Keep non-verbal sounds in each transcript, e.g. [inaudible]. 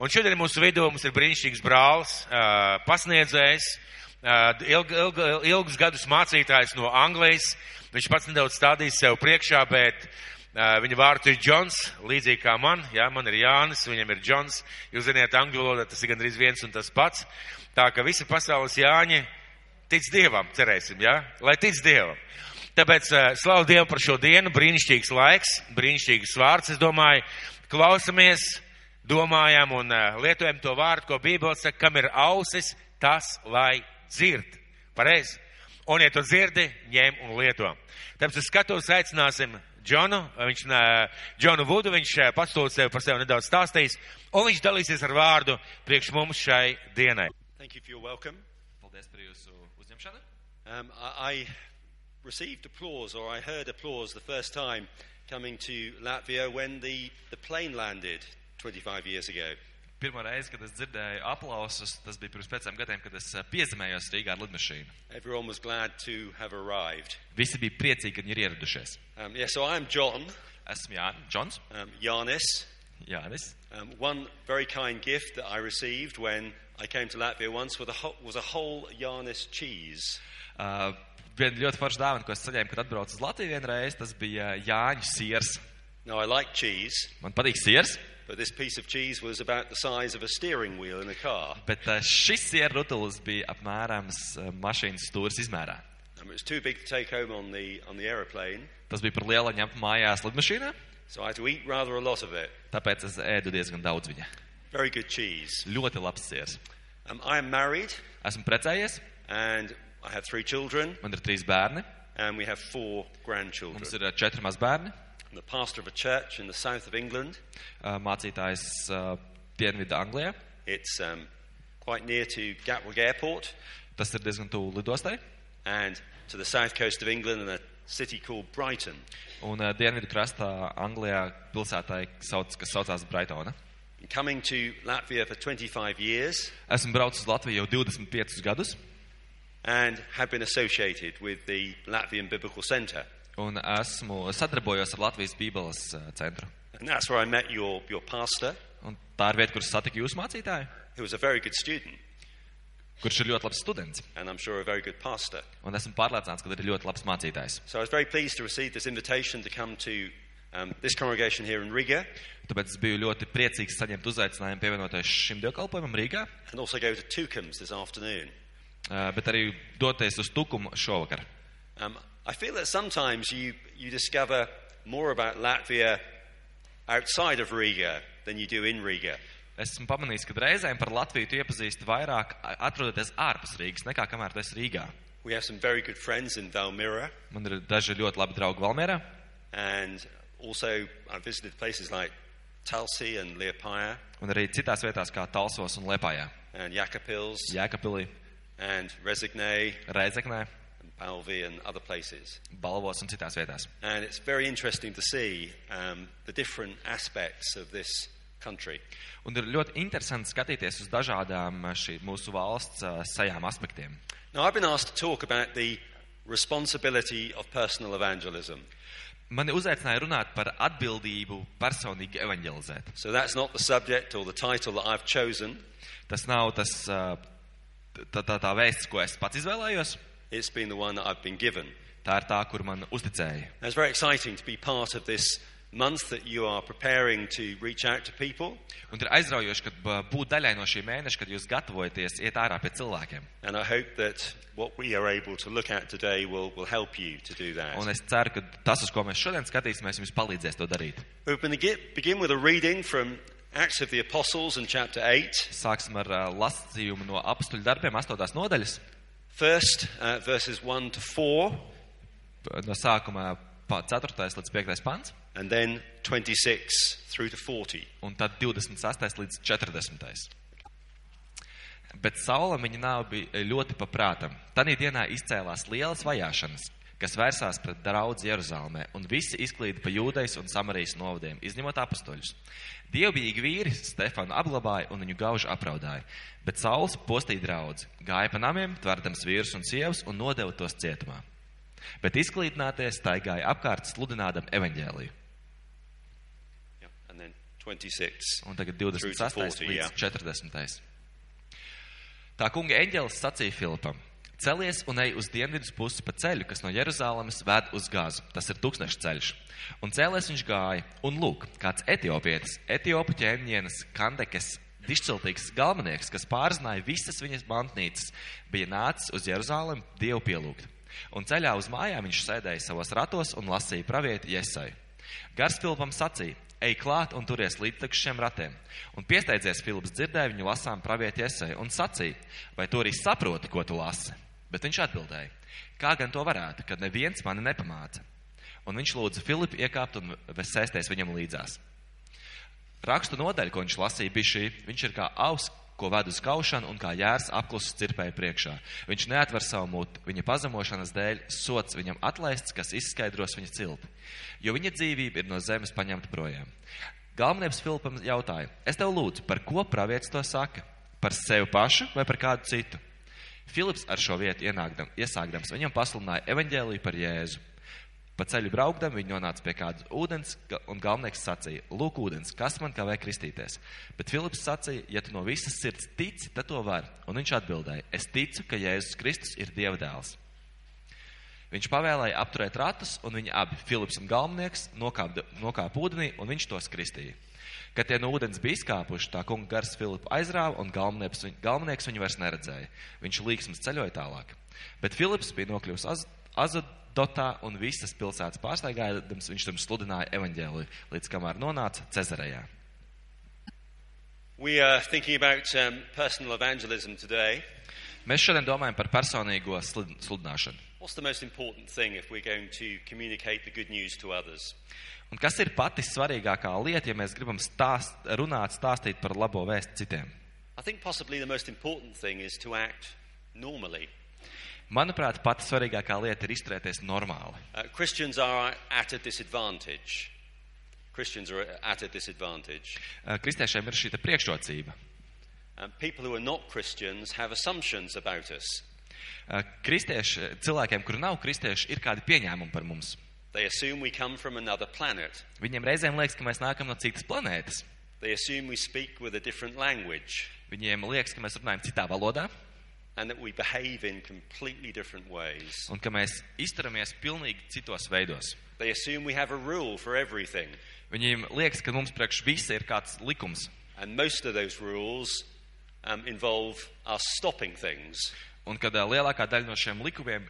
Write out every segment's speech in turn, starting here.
Un šodien mūsu vidū mums ir brīnišķīgs brālis, uh, pasniedzējs, uh, ilg, ilg, ilgus gadus mācītājs no Anglijas. Viņš pats nedaudz stādīs sev priekšā, bet uh, viņa vārds ir Džons, līdzīgi kā man. Jā, man ir Jānis, viņam ir Džons. Jūs zināt, angļu valodā tas ir gandrīz viens un tas pats. Tā ka visi pasaules Jāņi tic Dievam, cerēsim, jā? Lai tic Dievam. Tāpēc slavu Dievu par šo dienu, brīnišķīgs laiks, brīnišķīgs vārds, es domāju, klausamies domājam un uh, lietojam to vārdu, ko Bībele saka, kam ir ausis, tas lai dzird. Pareizi? Un, ja tu dzirdi, ņem un lieto. Tāpēc uz skatos aicināsim Džonu, viņš, uh, Džonu Vudu, viņš uh, pastūlis sev par sevi nedaudz stāstīs, un viņš dalīsies ar vārdu priekš mums šai dienai. Thank you for your welcome. Paldies par jūsu uzņemšanu. Um, I, I received applause, or I heard applause the first time coming to Latvia when the, the plane landed 25 years ago. Pirmā reize, kad es dzirdēju aplausus, tas bija pirms pieciem gadiem, kad es eh, piezemējos Rīgā ar lidmašīnu. Everyone was glad to have arrived. Visi bija priecīgi, ka viņi ir ieradušies. Um, yeah, so John, Esmu Jā, Džons, um, Yanis. Jānis. Um, one very kind gift that I received when I came to Latvia once was a, whole, was a whole Yanis cheese. Uh, viena ļoti forša dāvana, ko es saņēmu, kad atbraucu uz Latviju vienreiz, tas bija Jāņu siers. Now, I like cheese, Man patīk siers, but this piece of cheese was about the size of a steering wheel in a car. bet uh, šis sieru rutulis bija apmēram uh, mašīnas stūris izmērā. Um, it was too big to take home on the, on the aeroplane, Tas bija par lielu ņemt mājās lidmašīnā, so I had to eat rather a lot of it. tāpēc es ēdu diezgan daudz viņa. Very good cheese. Ļoti labs siers. Um, I am married, Esmu precējies, and I have three children, man ir trīs bērni, and we have four grandchildren. mums ir uh, četri maz bērni. I'm the pastor of a church in the south of England. uh, mācītājs uh, Dienvidu Anglijā. It's um, quite near to Gatwick Airport Tas ir diezgan tuvu lidostai. and to the south coast of England in a city called Brighton. Un uh, dienvidu krastā Anglijā pilsētai, sauc, kas saucās Braitona. Been coming to Latvia for 25 years Esmu braucis uz Latviju jau 25 gadus, and have been associated with the Latvian Biblical Centre. Un esmu sadarbojos ar Latvijas Bībeles uh, centru. And that's where I met your, your pastor, Un tā ir vieta, kur satiku jūsu mācītāju, kurš ir ļoti labs students. sure. Un esmu pārliecināts, ka ir ļoti labs mācītājs. So I was very pleased to receive this invitation to come to um, this congregation here in Riga Tāpēc es biju ļoti priecīgs saņemt uzaicinājumu pievienoties šim dievkalpojumam Rīgā, and also go to Tukums this afternoon. uh, bet arī doties uz Tukumu šovakar. Um, I feel that sometimes you, you discover more about Latvia outside of Riga than you do in Riga. Esmu pamanījis, ka reizēm par Latviju tu iepazīsti vairāk atrodoties ārpus Rīgas nekā kamēr tu esi Rīgā. We have some very good friends in Valmira, Man ir daži ļoti labi draugi Valmērā, and also I visited places like Talsi and Liepaja un arī citās vietās kā Talsos un Lepājā, and Jakapils Jēkabpilī, and Resignē Reizeknē, and Balvi and other places. Balvos un citās vietās. And it's very interesting to see um, the different aspects of this country. Un ir ļoti interesanti skatīties uz dažādām šī mūsu valsts ā, sajām aspektiem. Now, I've been asked to talk about the responsibility of personal evangelism. Mani uzaicināja runāt par atbildību personīgi evanģelizēt. So that's not the subject or the title that I've chosen. Tas nav tas ā, tā, tā, tā vēsts, ko es pats izvēlējos. It's been the one that I've been given. Tā ir tā, kur man uzticēja. It's very exciting to be part of this month that you are preparing to reach out to people. Un ir aizraujoši, ka būt daļai no šī mēneša, kad jūs gatavojaties iet ārā pie cilvēkiem. And I hope that what we are able to look at today will, will help you to do that. Un es ceru, ka tas, uz ko mēs šodien skatīsimies, jums palīdzēs to darīt. We're going to get, begin with a reading from Acts of the Apostles in chapter 8. Sāksim ar ā, lasījumu no apstuļu darbiem, 8. nodaļas. First, uh, verses 1 to 4, No sākuma pa- 4. līdz 5. pants, and then 26 through to 40. un tad 26. līdz 40. Bet Saulam viņa nav bija ļoti paprātam. Tanī dienā izcēlās lielas vajāšanas, kas vērsās pret daudz Jeruzalemē, un visi izklīda pa jūdejas un samarijas novadiem, izņemot apustuļus. Dievbijīgi vīri Stefanu apglabāja un viņu gauži apraudāja, bet Sauls postīja draudzi, gāja pa namiem, tverdams vīrus un sievas un nodeva tos cietumā. Bet izklīdināties staigāja apkārt sludinādam evaņģēliju. Yeah, and then 26. Un tagad Through to 26. 40, līdz jā. 40. Tā kunga eņģelis sacīja Filipam: Celies un ej uz dienvidus pusi pa ceļu, kas no Jeruzalemes ved uz Gāzu. Tas ir tūkstneša ceļš. Un cēlēs viņš gāja, un lūk, kāds etiopietis, etiopu ķēniņienes Kandekes, dišciltīgs galvenieks, kas pārzināja visas viņas mantnīcas, bija nācis uz Jeruzalemi Dievu pielūgt. Un ceļā uz mājām viņš sēdēja savos ratos un lasīja pravieti Jesai. Gars Filipam sacīja: Ej klāt un turies līdz šiem ratiem. Un piesteidzies Filips dzirdēja viņu lasām pravieti Jesai un sacīja: Vai tu arī saproti, ko tu lasi? Bet viņš atbildēja: Kā gan to varētu, kad neviens mani nepamāca? Un viņš lūdza Filipu iekāpt un sēsties viņam līdzās. Rakstu nodaļa, ko viņš lasīja, bija šī: Viņš ir kā aus, ko ved uz kaušanu, un kā jērs apklusus cirpēja priekšā. Viņš neatver savu mutu, viņa pazemošanas dēļ sots viņam atlaists, kas izskaidros viņa cilti, jo viņa dzīvība ir no zemes paņemta projām. Galvenais Filipam jautāja: Es tev lūdzu, par ko pravietis to saka? Par sevi pašu vai par kādu citu? Filips ar šo vietu ienākdam, iesākdams viņam pasludināja evaņģēliju par Jēzu. Pa ceļu braukdam, viņi nonāca pie kādas ūdens, un galvenais sacīja: Lūk, ūdens, kas man kavē kristīties? Bet Filips sacīja: Ja tu no visas sirds tici, tad to var. Un viņš atbildēja: Es ticu, ka Jēzus Kristus ir Dieva dēls. Viņš pavēlēja apturēt ratus, un viņi abi, Filips un galvenieks, nokāpa nokāp ūdenī, un viņš tos kristīja. Kad tie no ūdens bija izkāpuši, tā kunga gars Filipu aizrāva, un galvenieks, galvenieks viņu vairs neredzēja. Viņš līksms ceļoja tālāk. Bet Filips bija nokļuvis Az Azadotā, un visas pilsētas pārsteigājams viņš tam sludināja evaņģēliju, līdz kamēr nonāca Cezarejā. We are thinking about um, personal evangelism today. Mēs šodien domājam par personīgo slud- sludināšanu. What's the most important thing if we're going to communicate the good news to others? Un kas ir pati svarīgākā lieta, ja mēs gribam stāst, runāt, stāstīt par labo vēstu citiem? I think possibly the most important thing is to act normally. Manuprāt, pati svarīgākā lieta ir izturēties normāli. Uh, Christians are at a disadvantage. Christians are at a disadvantage. Eh, Kristiešiem ir šī priekšrocība. Um, people who are not Christians have assumptions about us. Kristieši, cilvēkiem, kuri nav kristieši, ir kādi pieņēmumi par mums. They assume we come from another planet. Viņiem reizēm liekas, ka mēs nākam no citas planētas. They assume we speak with a different language Viņiem liekas, ka mēs runājam citā valodā and that we behave in completely different ways. un ka mēs izturamies pilnīgi citos veidos. They assume we have a rule for everything. Viņiem liekas, ka mums priekš visa ir kāds likums. And most of those rules um, involve us stopping things. Un kad ā, lielākā daļa no šiem likumiem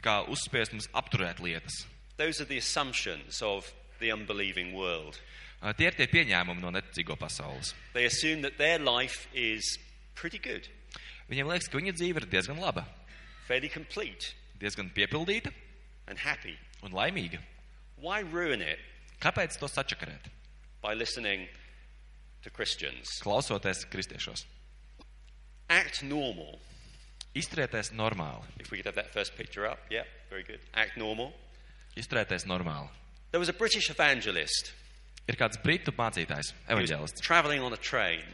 kā uzspiest mums apturēt lietas. Those are the assumptions of the unbelieving world. Ā, Tie ir tie pieņēmumi no neticīgo pasaules. They assume that their life is pretty good, Viņiem liekas, ka viņa dzīve ir diezgan laba, fairly complete, diezgan piepildīta and happy. un laimīga. Why ruin it Kāpēc to sačakarēt? by listening to Christians? Klausoties kristiešos. Act normal. Izturēties normāli. If we could have that first picture up. Yeah, very good. Act normal. Normāli. There was a British evangelist. Ir kāds britu mācītājs, evaņģēlists, traveling on a train.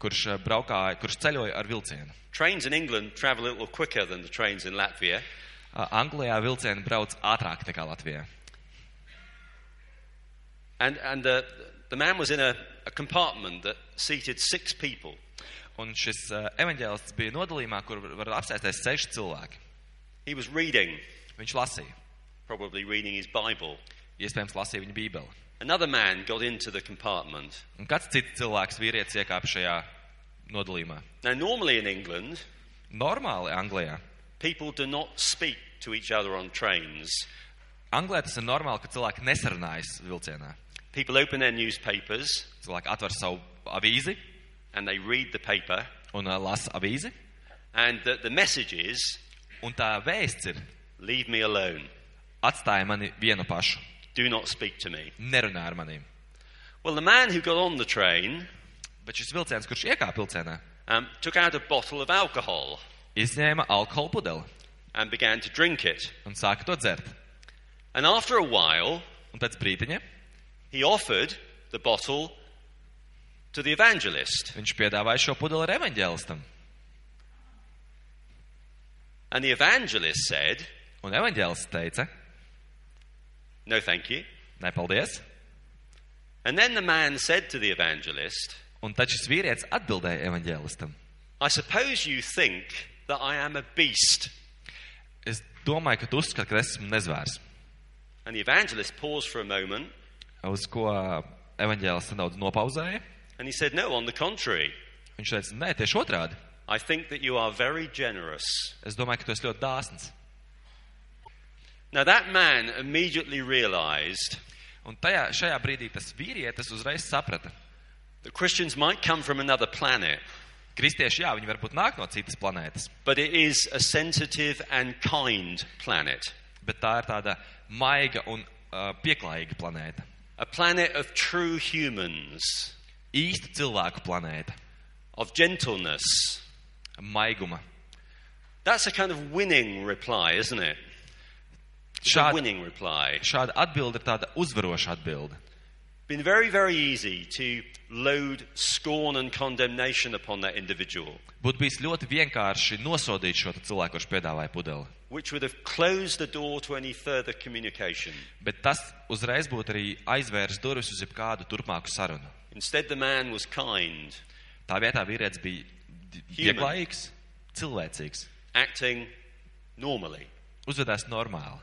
kurš ā, braukāja, kurš ceļoja ar vilcienu. Trains in England travel a little quicker than the trains in Latvia. Ā, Anglijā vilcieni brauc ātrāk nekā Latvijā. And, and the, the man was in a, a compartment that seated six people. Un šis ā, evaņģēlists bija nodalījumā, kur var- var apsēsties seši cilvēki. He was reading, Viņš lasīja. probably reading his Bible. Iespējams, lasīja viņa bībeli. Another man got into the compartment. Un kāds cits cilvēks, vīrietis, iekāpa šajā nodalījumā? Now, normally in England, Normāli Anglijā. people do not speak to each other on trains. Anglijā tas ir normāli, ka cilvēki nesarunājas vilcienā. People open their newspapers Cilvēki atver savu avīzi and they read the paper, un uh, lasa avīzi. and the, the message is Un tā vēsts ir: Leave me alone. atstāja mani vienu pašu, Do not speak to me. nerunā ar. Well, the man who got on the train Bet šis vilciens, kurš iekāpa vilcienā, um, took out a bottle of alcohol izņēma alkohola pudeli and began to drink it. un sāka to dzert. And after a while, Un pēc brīdiņa he offered the bottle to the evangelist. viņš piedāvāja šo pudeli ar evaņģēlistam. And the evangelist said, Un evaņģēlists teica: No, thank you. Nepaldies! And And then the man said to the evangelist, Un tad šis vīrietis atbildēja evaņģēlistam. I suppose you think that I am a beast. Es domāju, ka tu uzskati, ka es esmu nezvērs. And the evangelist paused for a moment Uz ko evaņģēlis nedaudz nopauzēja. And he said, No, on the contrary, Viņš teica, nē, tieši otrādi. I think that you are very generous. Es domāju, ka tu esi ļoti dāsns. Now that man immediately realized Un tajā, šajā brīdī tas vīrietis uzreiz saprata. that Christians might come from another planet, Kristieši, jā, viņi varbūt nāk no citas planētas, but it is a sensitive and kind planet. bet tā ir tāda maiga un uh, pieklājīga planēta. A planet of true humans, Īsta cilvēku planēta, of gentleness. maiguma. That's a kind of winning reply, isn't it? It's a Šāda, winning reply. šāda atbilde ir tāda uzvaroša atbilde. Been very, very easy to load scorn and condemnation upon that individual, Būtu bijis ļoti vienkārši nosodīt šo cilvēku, kurš piedāvāja pudeli. which would have closed the door to any further communication. Bet tas uzreiz būtu arī aizvērs durvis uz jebkādu turpmāku sarunu. Instead, the man was kind, Tā vietā vīrietis bija vieglājīgs, cilvēcīgs, acting normally. uzvedās normāli.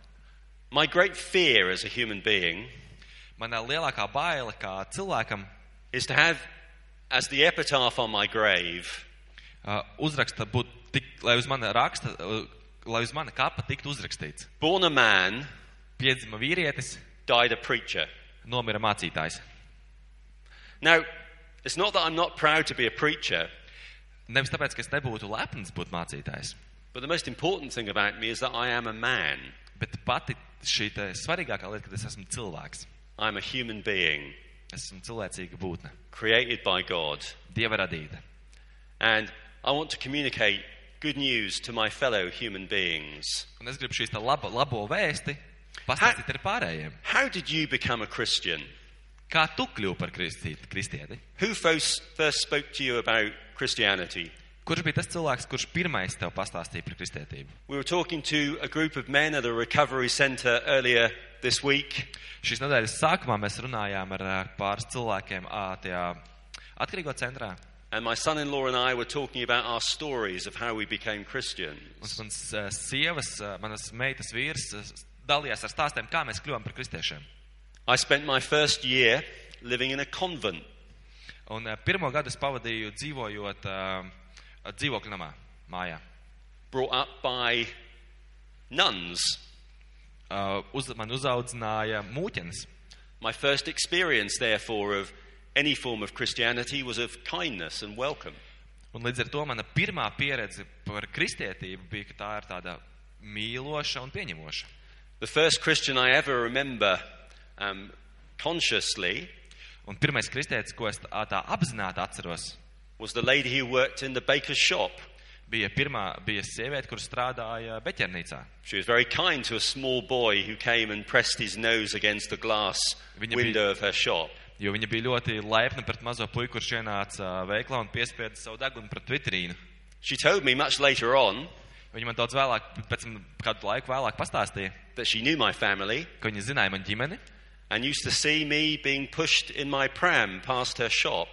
My great fear as a human being Manā lielākā baila kā cilvēkam is to have, as the epitaph on my grave, uh, uzraksta būtu tik, lai uz mana raksta, uh, lai uz mana kapa tiktu uzrakstīts. born a man, Piedzima vīrietis, died a preacher. nomira mācītājs. Now, it's not that I'm not proud to be a preacher, Nevis tāpēc, ka es nebūtu lepns būt mācītājs, but the most important thing about me is that I am a man. bet pati šī te svarīgākā lieta, ka es esmu cilvēks. I'm a human being Es esmu cilvēcīga būtne, created by God. dieva radīta. And I want to communicate good news to my fellow human beings. Un es gribu šīs te labo, labo vēsti pastāstīt arī pārējiem. How did you become a Christian? Kā tu kļuvi par kristieti? Who first, first spoke to you about Christianity? Kurš bija tas cilvēks, kurš pirmais tev pastāstīja par kristietību? We were talking to a group of men at a recovery center earlier this week, Šīs nedēļas sākumā mēs runājām ar pāris cilvēkiem tajā atkarīgo centrā. and my son in law and I were talking about our stories of how we became Christians. Mums mans sievas, manas meitas vīrs dalījās ar stāstiem, kā mēs kļuvām par kristiešiem. I spent my first year living in a convent. Un ā, pirmo gadu es pavadīju dzīvojot ā, dzīvokļu namā, mājā. brought up by nuns. Ā, Uz, man uzaudzināja mūķenes. My first experience, therefore, of any form of Christianity was of kindness and welcome. Un līdz ar to mana pirmā pieredze par kristietību bija, ka tā ir tāda mīloša un pieņemoša. The first Christian I ever remember um, consciously Un pirmais kristietis, ko es tā, tā apzināti atceros, was the lady who worked in the baker's shop. bija pirmā, bija sieviete, kur strādāja beķernīcā. She was very kind to a small boy who came and pressed his nose against the glass Viņa window of her shop. Jo viņa bija ļoti laipna pret mazo puiku, kurš ienāca veiklā un piespieda savu degunu pret vitrīnu. She told me much later on Viņa man daudz vēlāk, pēc kādu laiku vēlāk pastāstīja, that she knew my family ka viņa zināja man ģimeni and used to see me being pushed in my pram past her shop.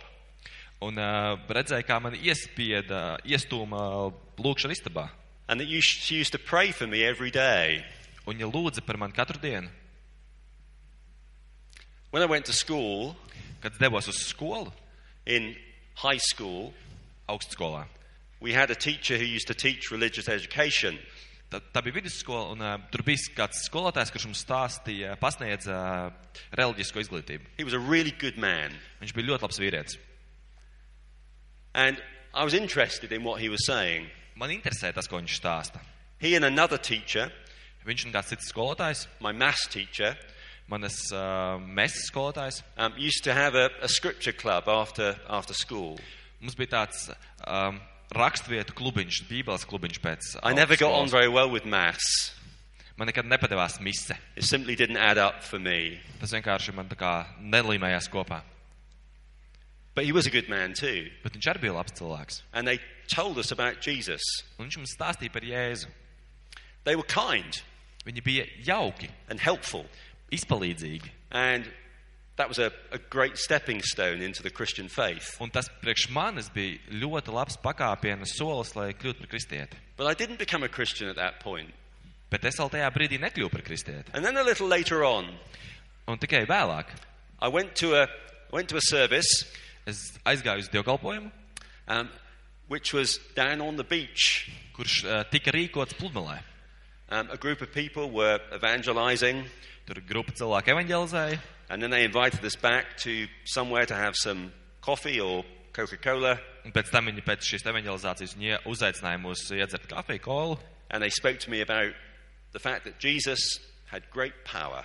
un uh, redzēja, kā mani iespieda, iestūma lūkšana istabā. And that you, she used to pray for me every day. Un viņa lūdza par mani katru dienu. When I went to school, Kad devos uz skolu, in high school, augstskolā, we had a teacher who used to teach religious education. Tā, tā bija vidusskola, un uh, tur bija kāds skolotājs, kurš mums stāstīja, pasniedza uh, reliģisko izglītību. He was a really good man. Viņš bija ļoti labs vīrietis. And I was interested in what he was saying. Man interesē tas, ko viņš stāsta. He and another teacher, Viņš un kāds cits skolotājs, teacher, manas uh, mesas skolotājs, um, used to have a, a scripture club after, after school. mums bija tāds um, rakstvietu klubiņš, bībeles klubiņš pēc. I never got on augstskolas. very well with maths. Man nekad nepadevās mise. It simply didn't add up for me. Tas vienkārši man tā kā nelīmējās kopā. But he was a good man too. Bet viņš arī bija labs cilvēks. And they told us about Jesus. Un viņš mums stāstīja par Jēzu. They were kind Viņi bija jauki, and helpful. izpalīdzīgi. And that was a, a great stepping stone into the Christian faith. Un tas priekš manis bija ļoti labs pakāpiena solis, lai kļūtu par kristieti. But I didn't become a Christian at that point. Bet es vēl tajā brīdī nekļuvu par kristieti. And then a little later on, Un tikai vēlāk I went to a, went to a service es aizgāju uz dievkalpojumu, um, which was down on the beach. kurš uh, tika rīkots pludmalē. Um, a group of people were evangelizing, Tur grupa cilvēku evanģelizēja, and then they invited us back to somewhere to have some coffee or Coca Cola, un pēc tam viņi pēc šīs evanģelizācijas viņi uzaicināja mūs uh, iedzert kafiju, kolu, and they spoke to me about the fact that Jesus had great power.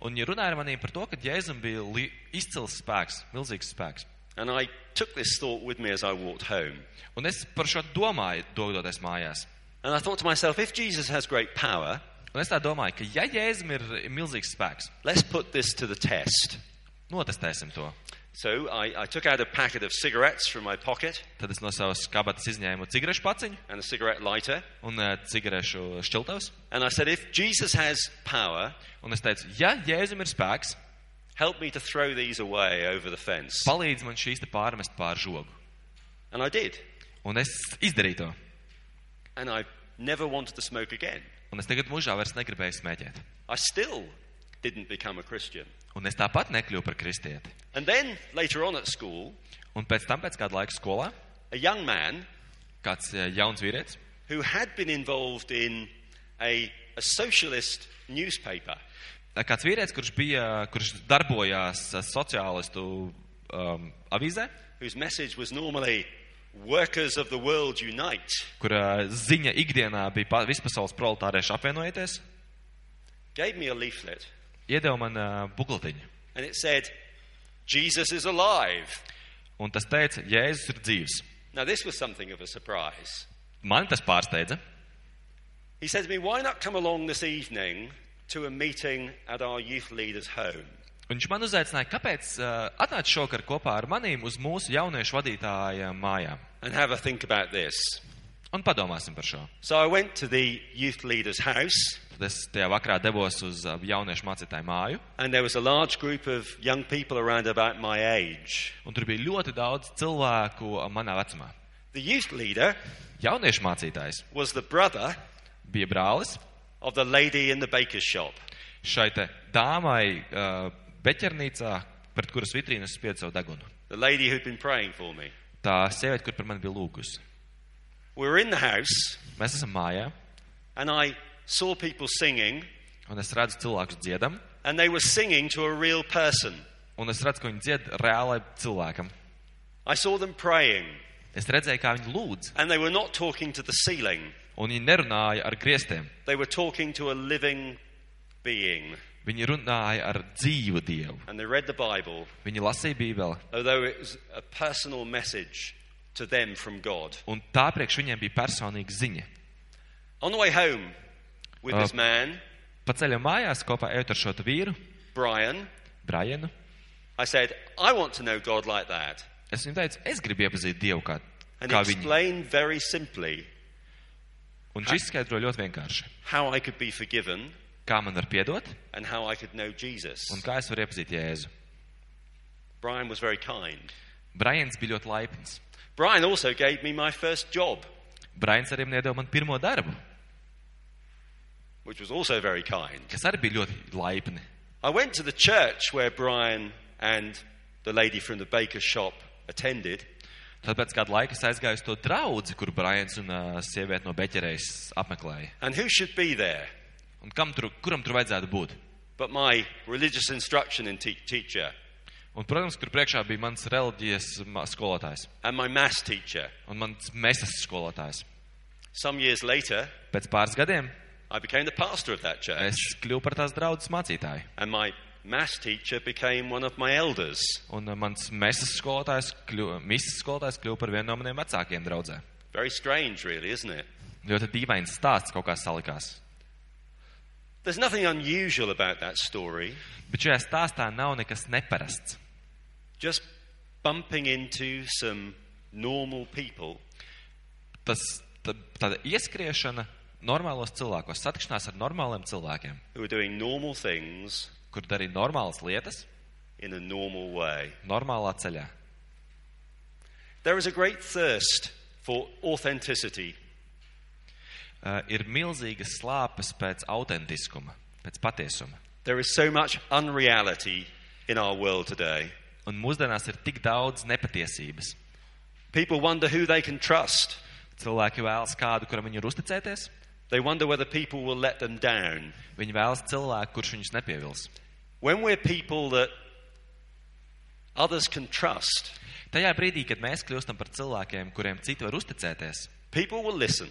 un viņi runāja ar maniem par to, ka Jēzum bija li izcils spēks, milzīgs spēks. And I took this thought with me as I walked home. Un es par šo domāju, dodoties mājās. And I thought to myself, if Jesus has great power, Un es tā domāju, ka ja Jēzum ir milzīgs spēks, let's put this to the test. notestēsim to. So I, I took out a packet of cigarettes from my pocket Tad es no savas kabatas izņēmu cigarešu paciņu and a cigarette lighter. un uh, cigarešu šķiltavs. And I said, if Jesus has power, Un es teicu, ja Jēzum ir spēks, help me to throw these away over the fence. palīdz man šīs te pārmest pār žogu. And I did. Un es izdarīju to. And I never wanted to smoke again. Un es tagad mūžā vairs negribēju smēķēt. I still didn't become a Christian. Un es tāpat nekļuvu par kristieti. And then later on at school, Un pēc tam, pēc kāda laika skolā, a young man kāds eh, jauns vīrietis, who had been involved in a, a socialist newspaper eh, kāds vīrietis, kurš bija, kurš darbojās eh, sociālistu um, avīzē, whose message was normally workers of the world unite, kur uh, ziņa ikdienā bija pa- vispasaules proletārieši apvienojieties, gave me a leaflet. iedeva man uh, bukletiņu. And it said, Jesus is alive. Un tas teica, Jēzus ir dzīvs. Now, this was something of a surprise. Man tas pārsteidza. He said to me, Why not come along this evening to a meeting at our youth leader's home? Un viņš man uzaicināja, kāpēc uh, atnāc šokar kopā ar manīm uz mūsu jauniešu vadītāja mājām. And have a think about this. Un padomāsim par šo. So I went to the youth leader's house, Tad es tajā vakarā devos uz uh, jauniešu mācītāju māju, and there was a large group of young people around about my age. un tur bija ļoti daudz cilvēku uh, manā vecumā. The youth leader Jauniešu mācītājs was the brother bija brālis of the lady in the baker's shop. šai dāmai uh, beķernīcā, pret kuras vitrīnas spied savu degunu. the lady who'd been praying for me. Tā sieviete, kur par mani bija lūgusi. We were in the house, Mēs esam mājā, and I saw people singing, un es redzu cilvēkus dziedam, and they were singing to a real person. un es redzu, ka viņi dzied reālai cilvēkam. I saw them praying, Es redzēju, kā viņi lūdz, and they were not talking to the ceiling, un viņi nerunāja ar griestiem. they were talking to a living being. Viņi runāja ar dzīvu Dievu. And they read the Bible, Viņi lasīja Bībeli, although it was a personal message to them from God. un tā priekš viņiem bija personīga ziņa. On the way home with Uh, this man, Pa ceļam mājās kopā ejot ar šo vīru, Brian, Brajanu, I said, I want to know God like that. es viņam teicu, es gribu iepazīt Dievu kā, And kā he viņu. explained very simply Un šis skaidro ļoti vienkārši. how I could be forgiven Kā man var piedot, and how I could know Jesus. un kā es varu iepazīt Jēzu. Brian was very kind. Brajans bija ļoti laipns. Brian also gave me my first job, Brajans arī man iedeva man pirmo darbu, which was also very kind. kas arī bija ļoti laipni. I went to the church where Brian and the lady from the baker's shop attended, Tad pēc kāda laika es aizgāju uz to draudzi, kur Brajans un uh, sieviete no beķerējas apmeklēja. and who should be there Un kam tur, kuram tur vajadzētu būt? but my religious instruction and te- teacher Un, protams, kur priekšā bija mans reliģijas skolotājs and my maths teacher. un mans mesas skolotājs. Some years later, Pēc pāris gadiem I became the pastor of that church, es kļuvu par tās draudzes mācītāju. and my maths teacher became one of my elders. Un uh, mans mesas skolotājs, kļuva, misas skolotājs kļuva par vienu no maniem vecākiem draudzē. Very strange, really, isn't it? Ļoti dīvains stāsts kaut kā salikās. There's nothing unusual about that story. Bet šajā stāstā nav nekas neparasts. Just bumping into some normal people Tas tā, tāda ieskriešana normālos cilvēkos, satikšanās ar normāliem cilvēkiem, who are doing normal things kur darīja normālas lietas, in a normal way. normālā ceļā. There is a great thirst for authenticity. Uh, ir milzīgas slāpes pēc autentiskuma, pēc patiesuma. There is so much unreality in our world today. Un mūsdienās ir tik daudz nepatiesības. People wonder who they can trust. Cilvēki vēlas kādu, kuram viņi ir uzticēties. They wonder whether people will let them down. Viņi vēlas cilvēku, kurš viņus nepievils. When we're people that others can trust, Tajā brīdī, kad mēs kļūstam par cilvēkiem, kuriem citi var uzticēties, people will listen,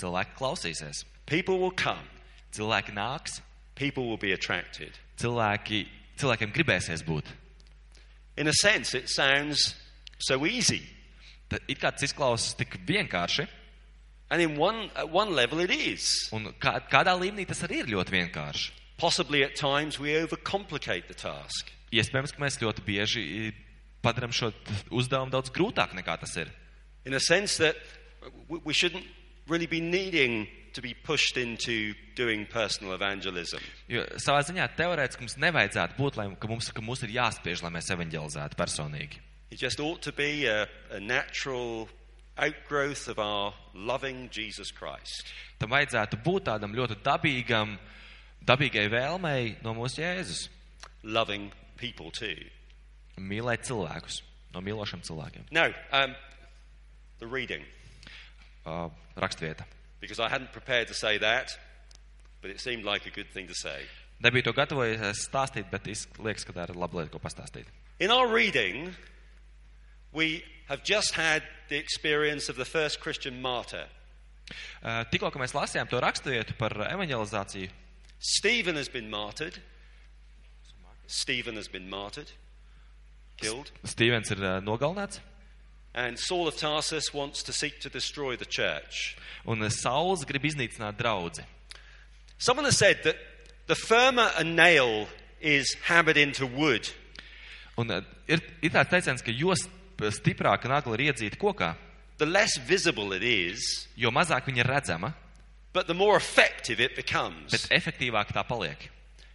cilvēki klausīsies, people will come, cilvēki nāks, people will be attracted. cilvēki, cilvēkiem gribēsies būt. In a sense, it sounds so easy. Tad it kā tas izklausās tik vienkārši, And in one, at one level, it is. un kā, kādā līmenī tas arī ir ļoti vienkārši. Possibly at times we overcomplicate the task. Iespējams, ka mēs ļoti bieži padarām šo uzdevumu daudz grūtāk nekā tas ir. In a sense that we shouldn't really be needing to be pushed into doing personal evangelism. Jo savā ziņā teorētiski mums nevajadzētu būt, lai, ka, mums, ka mums ir jāspiež, lai mēs evanģelizētu personīgi. It just ought to be a, a natural outgrowth of our loving Jesus Christ. Tam vajadzētu būt tādam ļoti dabīgam, dabīgai vēlmei no mūsu Jēzus. Loving people too. Mīlēt cilvēkus, no mīlošiem cilvēkiem. Now, um, the reading, Uh, rakstvieta. because I hadn't prepared to say that, but it seemed like a good thing to say. Nebiju to gatavojies stāstīt, bet es- liekas, ka tā ir laba lieta, ko pastāstīt. In our reading, we have just had the experience of the first Christian martyr. Uh, tikko, ka mēs lasījām to raksturvietu par evanģelizāciju, Stephen has been martyred. Stephen has been martyred, killed. Stīvens ir uh, nogalināts, And Saul of Tarsus wants to seek to destroy the church. un uh, Sauls grib iznīcināt draudzi. Someone has said that the firmer a nail is hammered into wood, Un uh, ir, ir tāds teiciens, ka jo sp- stiprāka nagla ir iedzīta kokā, the less visible it is, jo mazāk viņa ir redzama, but the more effective it becomes. bet efektīvāk tā paliek.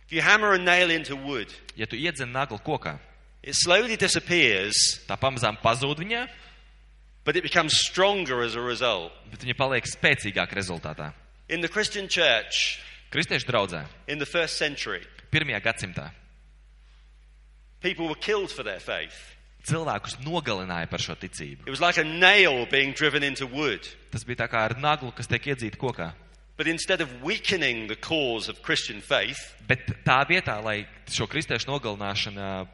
If you hammer a nail into wood, Ja tu iedzen naglu kokā, it slowly disappears, tā pamazām pazūd viņā, but it becomes stronger as a result. bet viņa paliek spēcīgāka rezultātā. In the Christian church Kristiešu draudzē, in the first century, pirmajā gadsimtā, people were killed for their faith. cilvēkus nogalināja par šo ticību. It was like a nail being driven into wood. Tas bija tā kā ar naglu, kas tiek iedzīta kokā. But instead of weakening the cause of Christian faith, Bet tā vietā, lai šo kristiešu nogalināšanu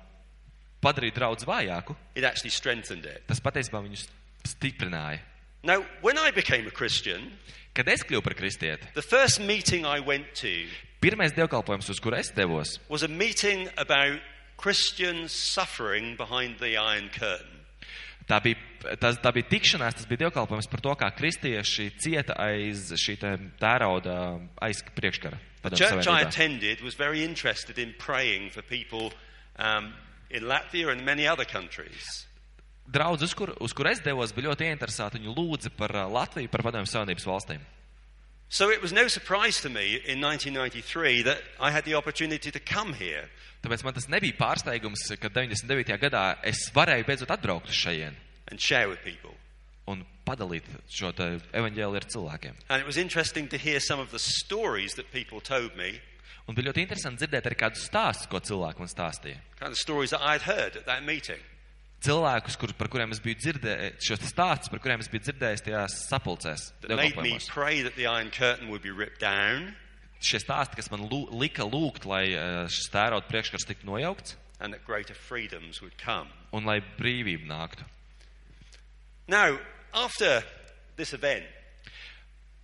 padarītu draudz vājāku, it actually strengthened it. tas patiesībā viņus stiprināja. Now, when I became a Christian, Kad es kļuvu par kristieti, the first meeting I went to pirmais dievkalpojums, uz kuru es devos, was a meeting about Christians suffering behind the Iron Curtain. tā bija, tas, tā bija tikšanās, tas bija dievkalpojums par to, kā kristieši cieta aiz šī tērauda aiz priekškara. The church I attended was very interested in praying for people um, in Latvia and many other countries. Draudz, uz kur, uz kur es devos, bija ļoti interesēti. Viņi lūdza par ā, Latviju, par Padomju Savienības valstīm. So it was no surprise to me in 1993 that I had the opportunity to come here. Tāpēc man tas nebija pārsteigums, ka 99. gadā es varēju beidzot atbraukt uz šejien and share with people. un padalīt šo te evaņģēli ar cilvēkiem. And it was interesting to hear some of the stories that people told me, Un bija ļoti interesanti dzirdēt arī kādus stāstus, ko cilvēki man stāstīja. kind of stories that I'd heard at that meeting. Cilvēkus, kur, par kuriem es biju dzirdējis, šos stāstus, par kuriem es biju dzirdējis tajās sapulcēs, That made me dievkalpojumos. pray that the Iron Curtain would be ripped down Šie stāsti, kas man lū, lika lūgt, lai ā, šis tērauda priekškars tiktu nojaukts and that greater freedoms would come. un lai brīvība nāktu. Now, after this event,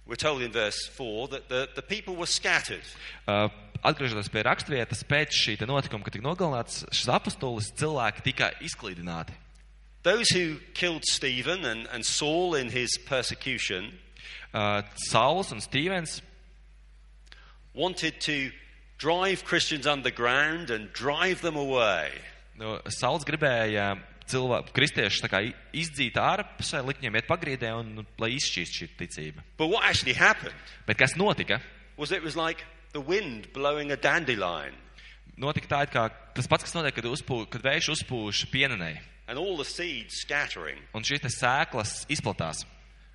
we're told in verse 4 that the, the people were scattered. Uh, Atgriežoties pie raksturvietas, pēc šī notikuma, kad tika nogalināts šis apustulis, cilvēki tika izklīdināti. Those who killed Stephen and, and Saul in his persecution Uh, Sauls un Stīvens wanted to drive Christians underground and drive them away. nu, Sauls gribēja cilvēku, kristiešus izdzīt ārpusē, likt viņiem iet pagrīdē un nu, lai izšķīst šī ticība. But what actually happened Bet kas notika? was it was like the wind blowing a dandelion. notika tā, kā tas pats, kas notiek, kad, uzpū, kad vējš uzpūš pienenei. and all the seeds scattering. Un šīs sēklas izplatās.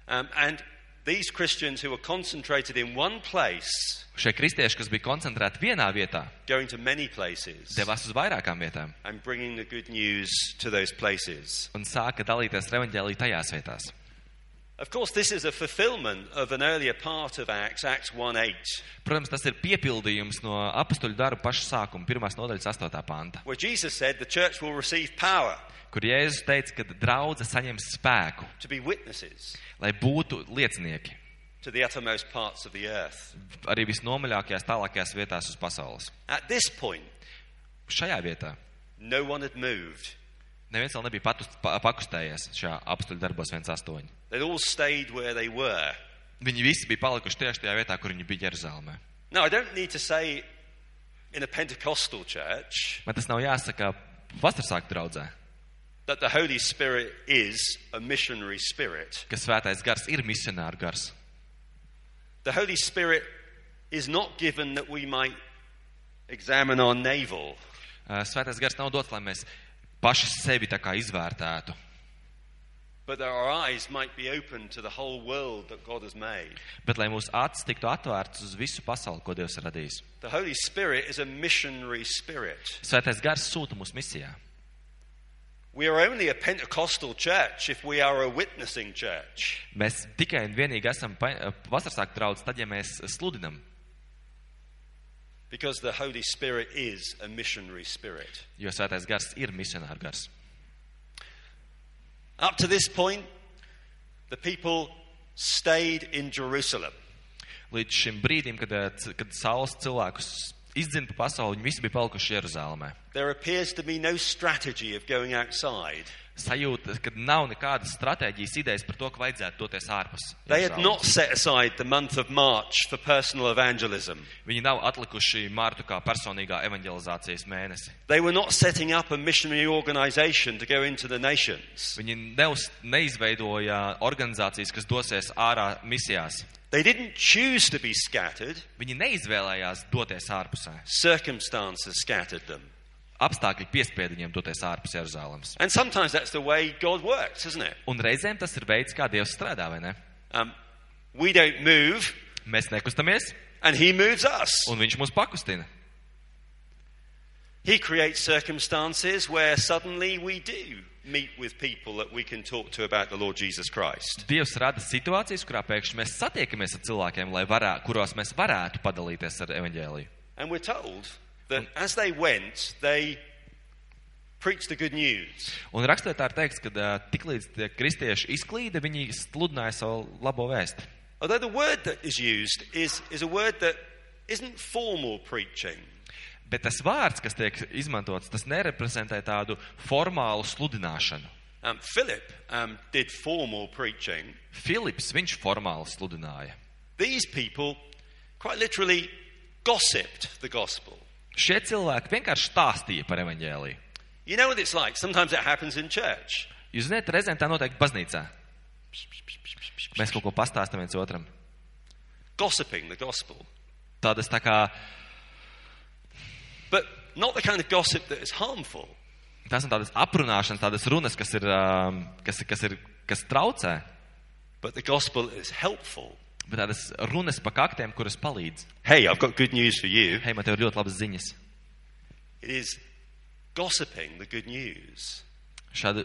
Um, and these Christians who were concentrated in one place, Šie kristieši, kas bija koncentrēti vienā vietā, going to many places devās uz vairākām vietām and bringing the good news to those places. un sāka dalīties ar evaņģēliju tajās vietās. Of course, this is a fulfillment of an earlier part of Acts, Acts 1 8, Protams, tas ir piepildījums no apstuļu darba paša sākuma, pirmās nodaļas 8. panta, where Jesus said the church will receive power kur Jēzus teica, ka draudze saņems spēku, to be witnesses lai būtu liecinieki to the uttermost parts of the earth. arī visnomaļākajās, tālākajās vietās uz pasaules. At this point, Šajā vietā no one had moved. neviens vēl nebija patust, pa, pakustējies šajā apstuļu darbos 1.8. They'd all stayed where they were. Viņi visi bija palikuši tieši tajā vietā, kur viņi bija Jeruzalemē. Now, I don't need to say in a Pentecostal church Man tas nav jāsaka vasarsāku draudzē, that the Holy Spirit is a missionary spirit. ka svētais gars ir misionāru gars. The Holy Spirit is not given that we might examine our navel. Uh, Svētais gars nav dots, lai mēs paši sevi tā kā izvērtētu, But that our eyes might be open to the whole world that God has made. bet lai mūsu acis tiktu atvērtas uz visu pasauli, ko Dievs ir radījis. The Holy Spirit is a missionary spirit. Svētais gars sūta mūs misijā. We are only a Pentecostal church if we are a witnessing church. Mēs tikai un vienīgi esam vasarsāku draudz, tad, ja mēs sludinam, Because the Holy Spirit is a missionary spirit. jo svētais gars ir misionāru gars. Up to this point, the people stayed in Jerusalem. Līdz šim brīdim, kad, eh, c- kad saules cilvēkus izdzina pa pasauli, viņi visi bija palikuši Jeruzalemē. There appears to be no strategy of going outside. Sajūta, ka nav nekādas stratēģijas idejas par to, ka vajadzētu doties ārpus. They had Jeruzalemes. not set aside the month of March for personal evangelism. Viņi nav atlikuši Mārtu kā personīgā evanģelizācijas mēnesi. They were not setting up a missionary organization to go into the nations. Viņi neuz, neizveidoja organizācijas, kas dosies ārā misijās. They didn't choose to be scattered, Viņi neizvēlējās doties ārpusē. circumstances scattered them. Apstākļi piespieda viņiem doties ārpus Jeruzalemes. And sometimes that's the way God works, isn't it? Un reizēm tas ir veids, kā Dievs strādā, vai ne? Um, we don't move, Mēs nekustamies, and He moves us. un viņš mūs pakustina. He creates circumstances where suddenly we do meet with people that we can talk to about the Lord Jesus Christ. Dievs rada situācijas, kurā pēkšņi mēs satiekamies ar cilvēkiem, lai varā, kuros mēs varētu padalīties ar evaņģēliju. And we're told that as they went, they preached the good news. Un rakstotā ir teikts, ka uh, tiklīdz tie kristieši izklīda, viņi sludināja savu labo vēstu. Although the word that is used is, is a word that isn't formal preaching. Bet tas vārds, kas tiek izmantots, tas nereprezentē tādu formālu sludināšanu. Um, Philip um, did formal preaching. Filips, viņš formāli sludināja. These people quite literally gossiped the gospel. Šie cilvēki vienkārši stāstīja par evaņģēliju. You know what it's like? Sometimes it happens in church. Jūs zināt, reizēm tā notiek baznīcā. Mēs kaut ko pastāstam viens otram. Gossiping the gospel. Tādas tā kā, But not the kind of gossip that is harmful. tās ir tādas aprunāšanas, tādas runas, kas ir, um, kas, kas ir, kas traucē, But the gospel is helpful. Bet tādas runas pa kaktiem, kuras palīdz. Hey, I've got good news for you. Hei, man te ir ļoti labas ziņas. It is gossiping the good news. Šāda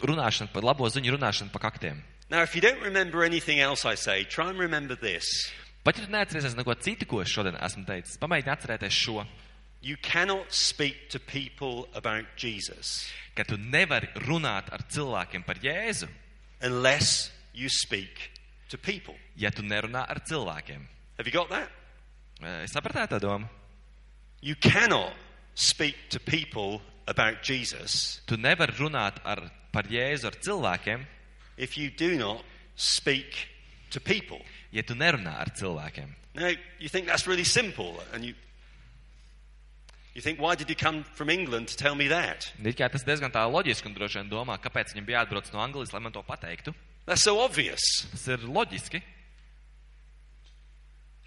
runāšana par labo ziņu, runāšana pa kaktiem. Now, if you don't remember anything else I say, try and remember this. Pat ja tu neatceries neko citu, ko es šodien esmu teicis, pamēģini atcerēties šo, You cannot speak to people about Jesus ka tu nevari runāt ar cilvēkiem par Jēzu, unless you speak to people. ja tu nerunā ar cilvēkiem. Have you got that? Es sapratu tā domu. You cannot speak to people about Jesus Tu nevari runāt ar, par Jēzu ar cilvēkiem, if you do not speak to people. ja tu nerunā ar cilvēkiem. Now, you think that's really simple, and you you think, why did you come from England to tell me that? It kā tas diezgan tā loģiski un droši vien domā, kāpēc viņam bija jāatbrauc no Anglijas, lai man to pateiktu. That's so obvious. Tas ir loģiski.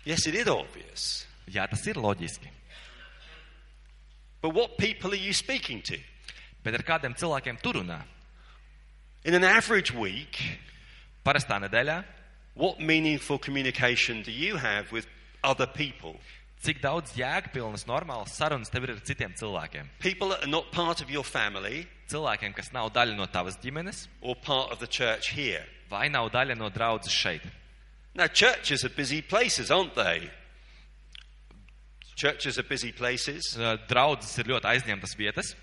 Yes, it is obvious. Jā, tas ir loģiski. But what people are you speaking to? Bet ar kādiem cilvēkiem tur runā? In an average week, Parastā nedēļā, what meaningful communication do you have with other people? Cik daudz jēgpilnas, normālas sarunas tev ir ar citiem cilvēkiem? People that are not part of your family Cilvēkiem, kas nav daļa no tavas ģimenes, or part of the church here. vai nav daļa no draudzes šeit? Now, churches are busy places, aren't they? Churches are busy places. Uh, Draudzes ir ļoti aizņemtas vietas.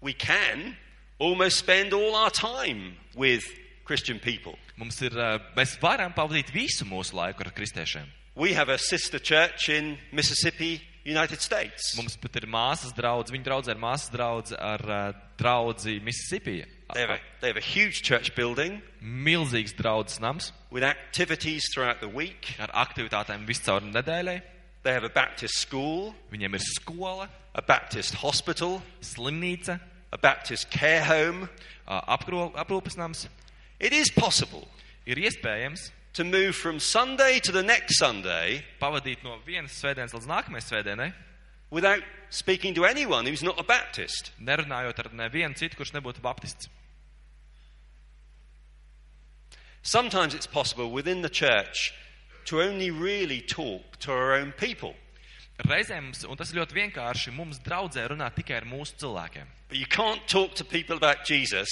We can almost spend all our time with Christian people. Mums ir, uh, mēs varam pavadīt visu mūsu laiku ar kristiešiem. We have a sister church in Mississippi, United States. Mums pat ir māsas draudz, viņa draudzē ir māsas draudz ar uh, draudzi Mississippi. They have, a, they have a huge church building Milzīgs draudzes nams with activities throughout the week. ar aktivitātēm viscaur nedēļai. They have a Baptist school, Viņiem ir skola, a Baptist hospital, slimnīca, a Baptist care home. uh, apkro, aprūpes nams. It is possible Ir iespējams to move from Sunday to the next Sunday pavadīt no vienas svētdienas līdz nākamajai svētdienai, without speaking to anyone who's not a Baptist. nerunājot ar nevienu citu, kurš nebūtu baptists. Sometimes it's possible within the church to only really talk to our own people. Reizēm, mums- un tas ir ļoti vienkārši, mums draudzē runāt tikai ar mūsu cilvēkiem. But you can't talk to people about Jesus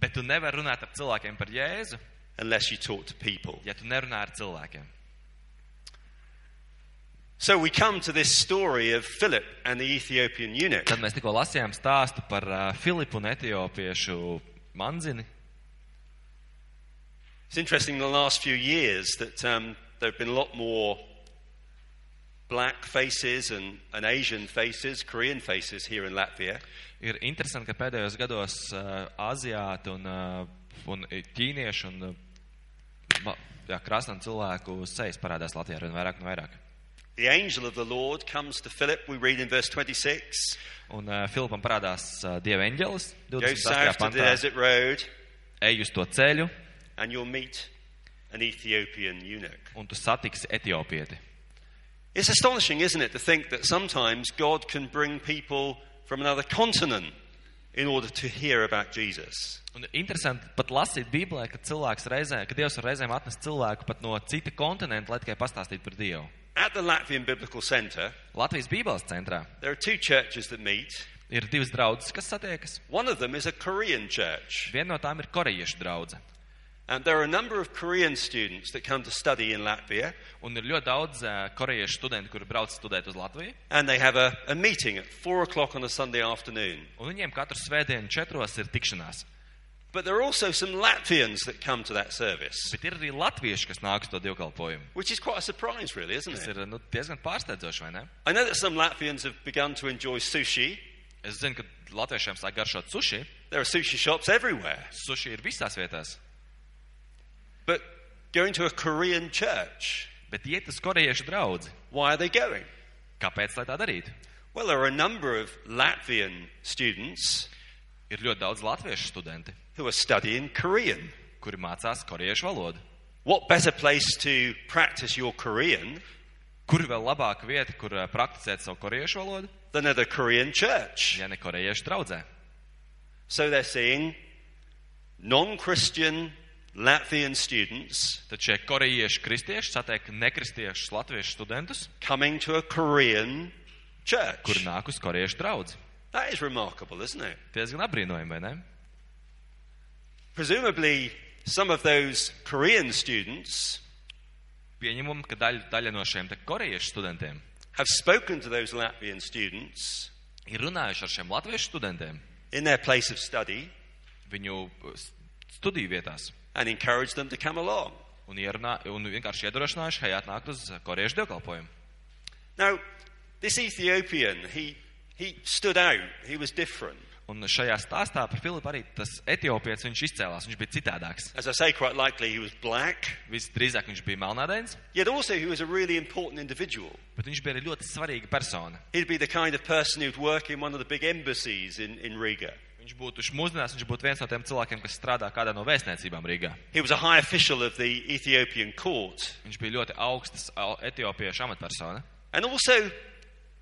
Bet tu nevari runāt ar cilvēkiem par Jēzu, unless you talk to people. ja tu nerunā ar cilvēkiem. So we come to this story of Philip and the Ethiopian eunuch. Tad mēs tikko lasījām stāstu par uh, Filipu un Etiopiešu manzini. It's interesting in the last few years that um, there have been a lot more black faces and, and Asian faces, Korean faces here in Latvia. Ir interesanti, ka pēdējos gados uh, aziāti un, uh, un ķīnieši un uh, ma- jā, krasnam cilvēku sejas parādās Latvijā ar vien vairāk un vairāk. The angel of the Lord comes to Philip, we read in verse 26. Un uh, Filipam parādās uh, Dieva eņģelis Go 28. south to the pantā. desert road, Ej uz to ceļu and you'll meet an Ethiopian eunuch. un tu satiksi etiopieti. It's astonishing, isn't it, to think that sometimes God can bring people from another continent in order to hear about Jesus. Un interesanti pat lasīt Bībelē, ka cilvēks reizē, ka Dievs var reizēm atnest cilvēku pat no cita kontinenta, lai tikai pastāstītu par Dievu. At the Latvian Biblical Centre, Latvijas Bībeles centrā there are two churches that meet. ir divas draudzes, kas satiekas. One of them is a Korean church. Viena no tām ir korejiešu draudze. And there are a number of Korean students that come to study in Latvia, Un ir ļoti daudz uh, korejiešu studentu, kuri brauc studēt uz Latviju. and they have a, a meeting at four o'clock on a Sunday afternoon. Un viņiem katru svētdienu četros ir tikšanās. But there are also some Latvians that come to that service, Bet ir arī latvieši, kas nāk uz to dievkalpojumu. which is quite a surprise, really, isn't Tas it? ir nu, diezgan pārsteidzoši, vai ne? I know that some Latvians have begun to enjoy sushi. Es zinu, ka latviešiem sāk garšot suši. There are sushi shops everywhere. Suši ir visās vietās. But going to a Korean church, Bet iet uz korejiešu draudzi. why are they going? Kāpēc lai tā darītu? Well, there are a number of Latvian students Ir ļoti daudz latviešu studenti, who are studying Korean. kuri mācās korejiešu valodu. What better place to practice your Korean Kur vēl labāka vieta, kur ā, prakticēt savu korejiešu valodu, than at a Korean church? ja ne korejiešu draudzē? So they're seeing non Christian Latvian students Tad šie korejiešu kristieši satiek nekristiešus latviešu studentus, coming to a Korean church. kuri nāk uz korejiešu draudzi. That is remarkable, isn't it? Diezgan apbrīnojami, vai ne? Presumably, some of those Korean students Pieņemam, ka daļa, daļa no šiem te korejiešu studentiem have spoken to those Latvian students ir runājuši ar šiem latviešu studentiem in their place of study viņu s- studiju vietās and encouraged them to come along. un, ierunā, un vienkārši iedrošinājuši, ka jāatnāk uz korejiešu dievkalpojumu. Now, this Ethiopian, he, he stood out. He was different. Un šajā stāstā par Filipu arī tas etiopietis, viņš izcēlās, viņš bija citādāks. As I say, quite likely he was black, Visdrīzāk viņš bija melnādains, yet also he was a really important individual. bet viņš bija arī ļoti svarīga persona. He'd be the kind of person who'd work in one of the big embassies in, in Riga. Viņš būtu mūsdienās, viņš būtu viens no tiem cilvēkiem, kas strādā kādā no vēstniecībām Rīgā. He was a high official of the Ethiopian court. Viņš bija ļoti augsts au- etiopiešu amatpersona. And also,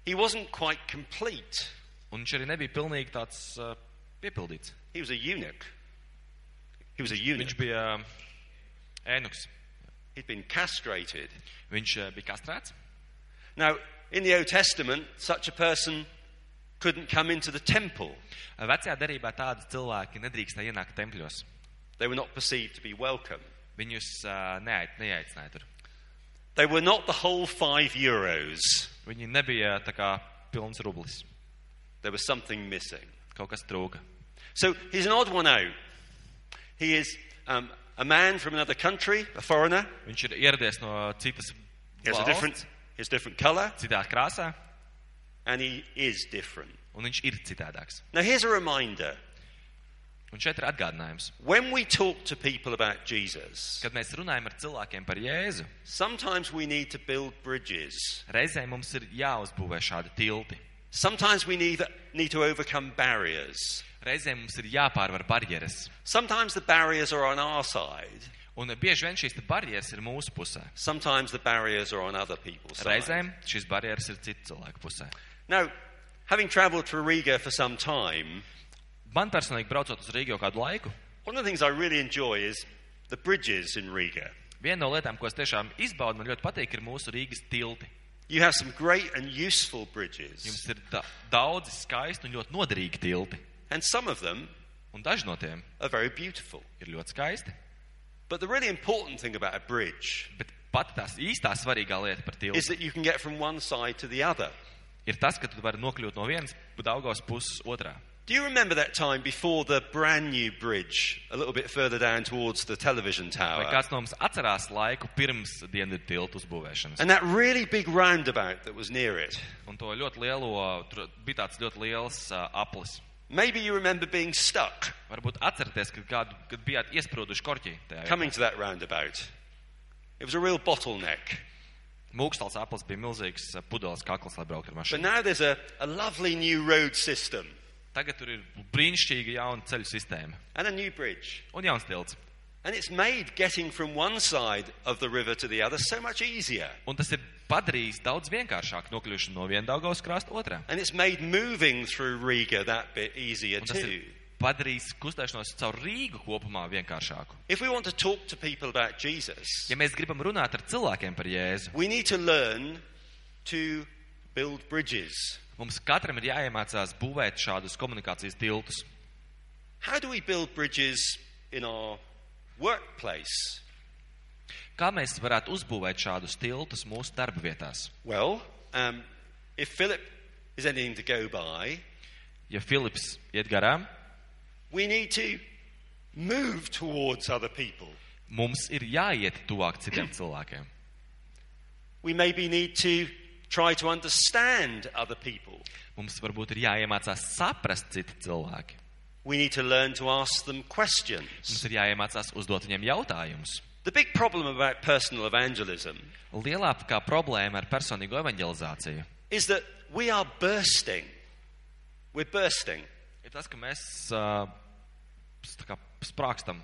he wasn't quite complete. Un viņš arī nebija pilnīgi tāds uh, piepildīts. He was a eunuch. He was a eunuch. Viņš bija ēnuks. He'd been castrated. Viņš uh, bija kastrēts. Now, in the Old Testament, such a person couldn't come into the temple. Vecajā derībā tādi cilvēki nedrīkstēja ienākt tempļos. They were not perceived to be welcome. Viņus uh, neait, neaicināja tur. They were not the whole five euros. Viņi nebija tā kā pilns rublis. There was something missing. Kaut kas trūka. So he's an odd one out. He is um, a man from another country, a foreigner. Viņš ir ieradies no citas He has a different, valsts, he has different colour, citā krāsā, and he is different. un viņš ir citādāks. Now, here's a reminder. Un šeit ir atgādinājums. When we talk to people about Jesus, Kad mēs runājam ar cilvēkiem par Jēzu, sometimes we need to build bridges. reizē mums ir jāuzbūvē šādi tilti. Sometimes we need, need to overcome barriers. Reizē mums ir jāpārvar barjeras. Sometimes the barriers are on our side. Un bieži vien šīs te barjeras ir mūsu pusē. Sometimes the barriers are on other people's side. Reizēm šīs barjeras ir citu cilvēku pusē. Now, having travelled to Riga for some time, Man personīgi braucot uz Rīgu jau kādu laiku, one of the things I really enjoy is the bridges in Riga. viena no lietām, ko es tiešām izbaudu, man ļoti patīk, ir mūsu Rīgas tilti. You have some great and useful bridges, Jums ir da daudzi skaisti un ļoti noderīgi tilti. and some of them Un daži no tiem are very beautiful. ir ļoti skaisti. But the really important thing about a bridge Bet pat tās īstā svarīgā lieta par tiltu is that you can get from one side to the other. Ir tas, ka tu vari nokļūt no vienas Daugavas puses otrā. Do you remember that time before the brand new bridge, a little bit further down towards the television Vai tower? kāds no mums atcerās laiku pirms dienvidu tiltu uzbūvēšanas? And that really big roundabout that was near it. Un to ļoti lielo, tur bija tāds ļoti liels uh, aplis. Maybe you remember being stuck Varbūt atceraties, kad, kādu, kad bijāt iesprūduši korķī tajā. vietā. coming to that roundabout. It was a real bottleneck. Mūkstals aplis bija milzīgs uh, pudeles kakls, lai brauktu ar But mašīnu. now there's a, a lovely new road system Tagad tur ir brīnišķīga jauna ceļu sistēma and a new bridge. un jauns tilts. And it's made getting from one side of the river to the other so much easier. Un tas ir padarījis daudz vienkāršāk nokļūšanu no viena Daugavas krasta otrā. And it's made moving through Riga that bit easier Un tas too. Ir padarījis kustēšanos caur Rīgu kopumā vienkāršāku. If we want to talk to people about Jesus, Ja mēs gribam runāt ar cilvēkiem par Jēzu, we need to learn to build bridges. mums katram ir jāiemācās būvēt šādus komunikācijas tiltus. How do we build bridges in our workplace? Kā mēs varētu uzbūvēt šādus tiltus mūsu darba vietās? Well, um, if Philip is anything to go by, Ja Filips iet garām, we need to move towards other people. mums ir jāiet tuvāk citiem cilvēkiem. We maybe need to try to understand other people. Mums varbūt ir jāiemācās saprast citi cilvēki. We need to learn to ask them Mums questions. ir jāiemācās uzdot viņiem jautājumus. The big problem about personal evangelism Lielākā problēma ar personīgo evanģelizāciju is that we are bursting. We're bursting. Ir tas, ka mēs uh, kā sprākstam.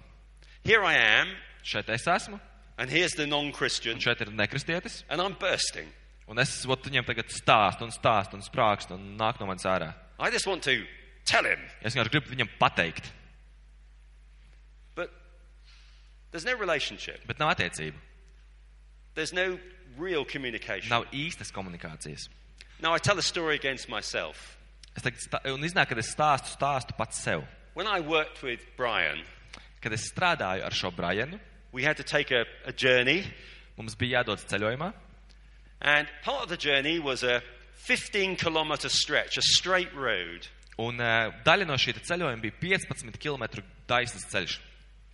Here I am, Šeit es esmu, and here's the non un šeit ir nekristietis, and I'm bursting. un es ot, viņiem tagad stāstu un stāstu un sprākstu un nāk no manis ārā. I just want to tell him. Es vienkārši gribu viņam pateikt, But there's no relationship, bet nav attiecību. there's no real communication. Nav īstas komunikācijas. Now, I tell a story against myself. Es stā, un iznāk, kad es stāstu, stāstu pats sev. When I worked with Brian, Kad es strādāju ar šo Brianu, we had to take a, a journey, mums bija jādodas ceļojumā, and part of the journey was a 15 kilometer stretch, a straight road. un uh, daļa no šī ceļojuma bija 15 km taisnas ceļš.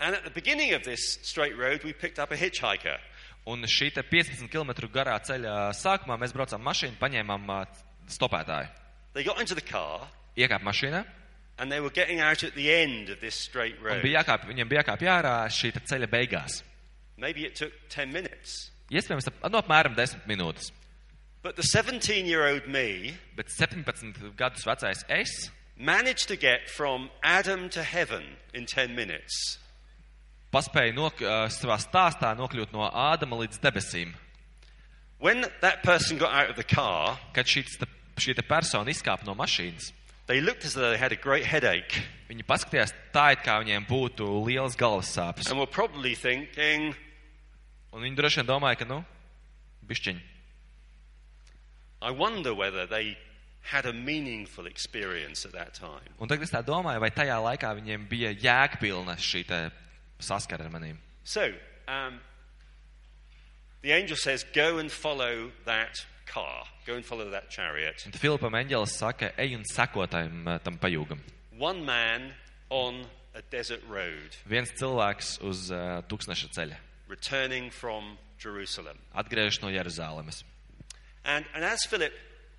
And at the beginning of this straight road, we picked up a hitchhiker. Un šī te 15 km garā ceļa sākumā mēs braucām mašīnu, paņēmām uh, stopētāju. They got into the car, Iekāp mašīnā, and they were getting out at the end of this straight un road. bija jākāp, viņiem bija jākāp jārā šī ceļa beigās. Maybe it took 10 minutes. Iespējams, ap- no apmēram 10 minūtes. But the 17 year old me Bet 17 gadus vecais es managed to get from Adam to heaven in 10 minutes. paspēju nok, uh, savā stāstā nokļūt no Ādama līdz debesīm. When that person got out of the car, Kad šī, šī persona izkāpa no mašīnas, They looked as though they had a great headache Viņi paskatījās tā, it kā viņiem būtu liels galvas sāpes. and were probably thinking, Un viņi droši vien domāja, ka, nu, bišķiņi. I wonder whether they had a meaningful experience at that time. Un tagad es tā domāju, vai tajā laikā viņiem bija jēgpilna šī saskara ar manīm. So, um, the angel says, Go and follow that car, go and follow that chariot. Un Filipam eņģelis saka, ej un seko tam, eh, tam pajūgam. One man on a desert road, Viens cilvēks uz uh, tūkstneša ceļa, returning from Jerusalem. atgriežas no Jeruzalemes. And, and as Philip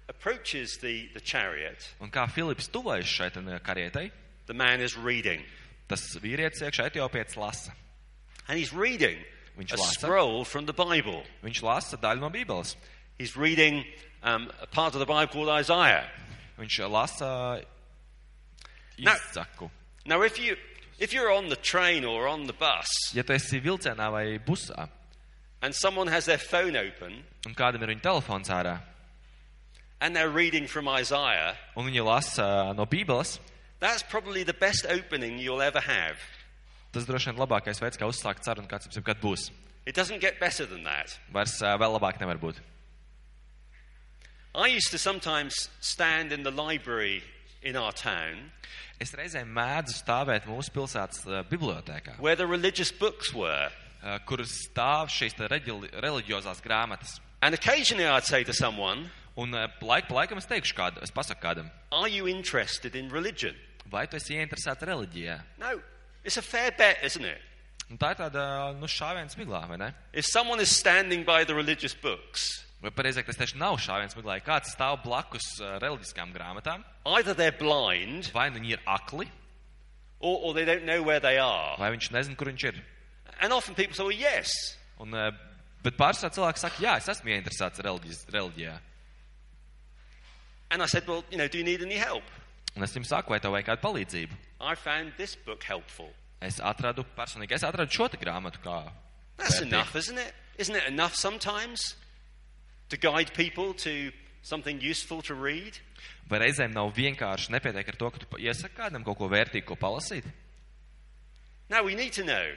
approaches the, the chariot, Un kā Filips tuvojas šai te, karietai, the man is reading. tas vīrietis iekšā etiopietis lasa. And he's reading Viņš a lasa. scroll from the Bible. Viņš lasa daļu no Bībeles. He's reading um, a part of the Bible called Isaiah. Viņš lasa Nā. izsaku. Now, if, you, if you're on the train or on the bus Ja tu esi vilcienā vai busā, and someone has their phone open un kādam ir viņa telefons ārā, and they're reading from Isaiah, un viņi lasa no Bībeles, that's probably the best opening you'll ever have. tas droši vien labākais veids, kā uzsākt sarunu, kāds jums jebkad būs. It doesn't get better than that. Vairs ā, vēl labāk nevar būt. I used to sometimes stand in the library in our town Es reizēm mēdzu stāvēt mūsu pilsētas ā, bibliotēkā, where the religious books were. ā, kur stāv šīs te reģili- reliģiozās grāmatas. And occasionally I'd say to someone, Un ā, laik pa laikam es teikšu kādam, es pasaku kādam, Are you interested in religion? vai tu esi ieinteresēts reliģijā? No, it's a fair bet, isn't it? Un tā ir tāda, nu, šāviens miglā, vai ne? If someone is standing by the religious books, Vai pareizāk tas tieši nav šāviens miglā, ja kāds stāv blakus ā, reliģiskām grāmatām, either they're blind vai nu viņi ir akli, or, or they don't know where they are. vai viņš nezina, kur viņš ir. And often people say, Well, yes. Un, ā, bet pārsvarā cilvēki saka, jā, es esmu ieinteresēts reliģis- reliģijā. And I said, Well, you know, do you need any help? Un es jums saku, vai tev vajag kādu palīdzību. I found this book helpful. Es atradu personīgi, es atradu šo grāmatu kā. That's vērtīgu. enough, isn't it? Isn't it enough sometimes to guide people to something useful to read? Vai reizēm nav vienkārši nepietiek ar to, ka tu iesaki kādam kaut ko vērtīgu, ko palasīt? Now, we need to know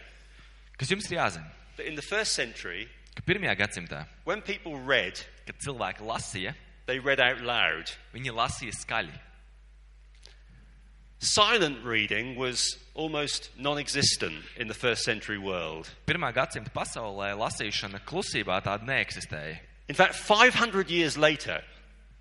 Kas jums ir jāzina? that in the first century, Ka pirmajā gadsimtā, when people read, kad cilvēki lasīja, they read out loud. viņi lasīja skaļi. Silent reading was almost non existent in the first century world. Pirmā gadsimta pasaulē lasīšana klusībā tāda neeksistēja. In fact, 500 years later,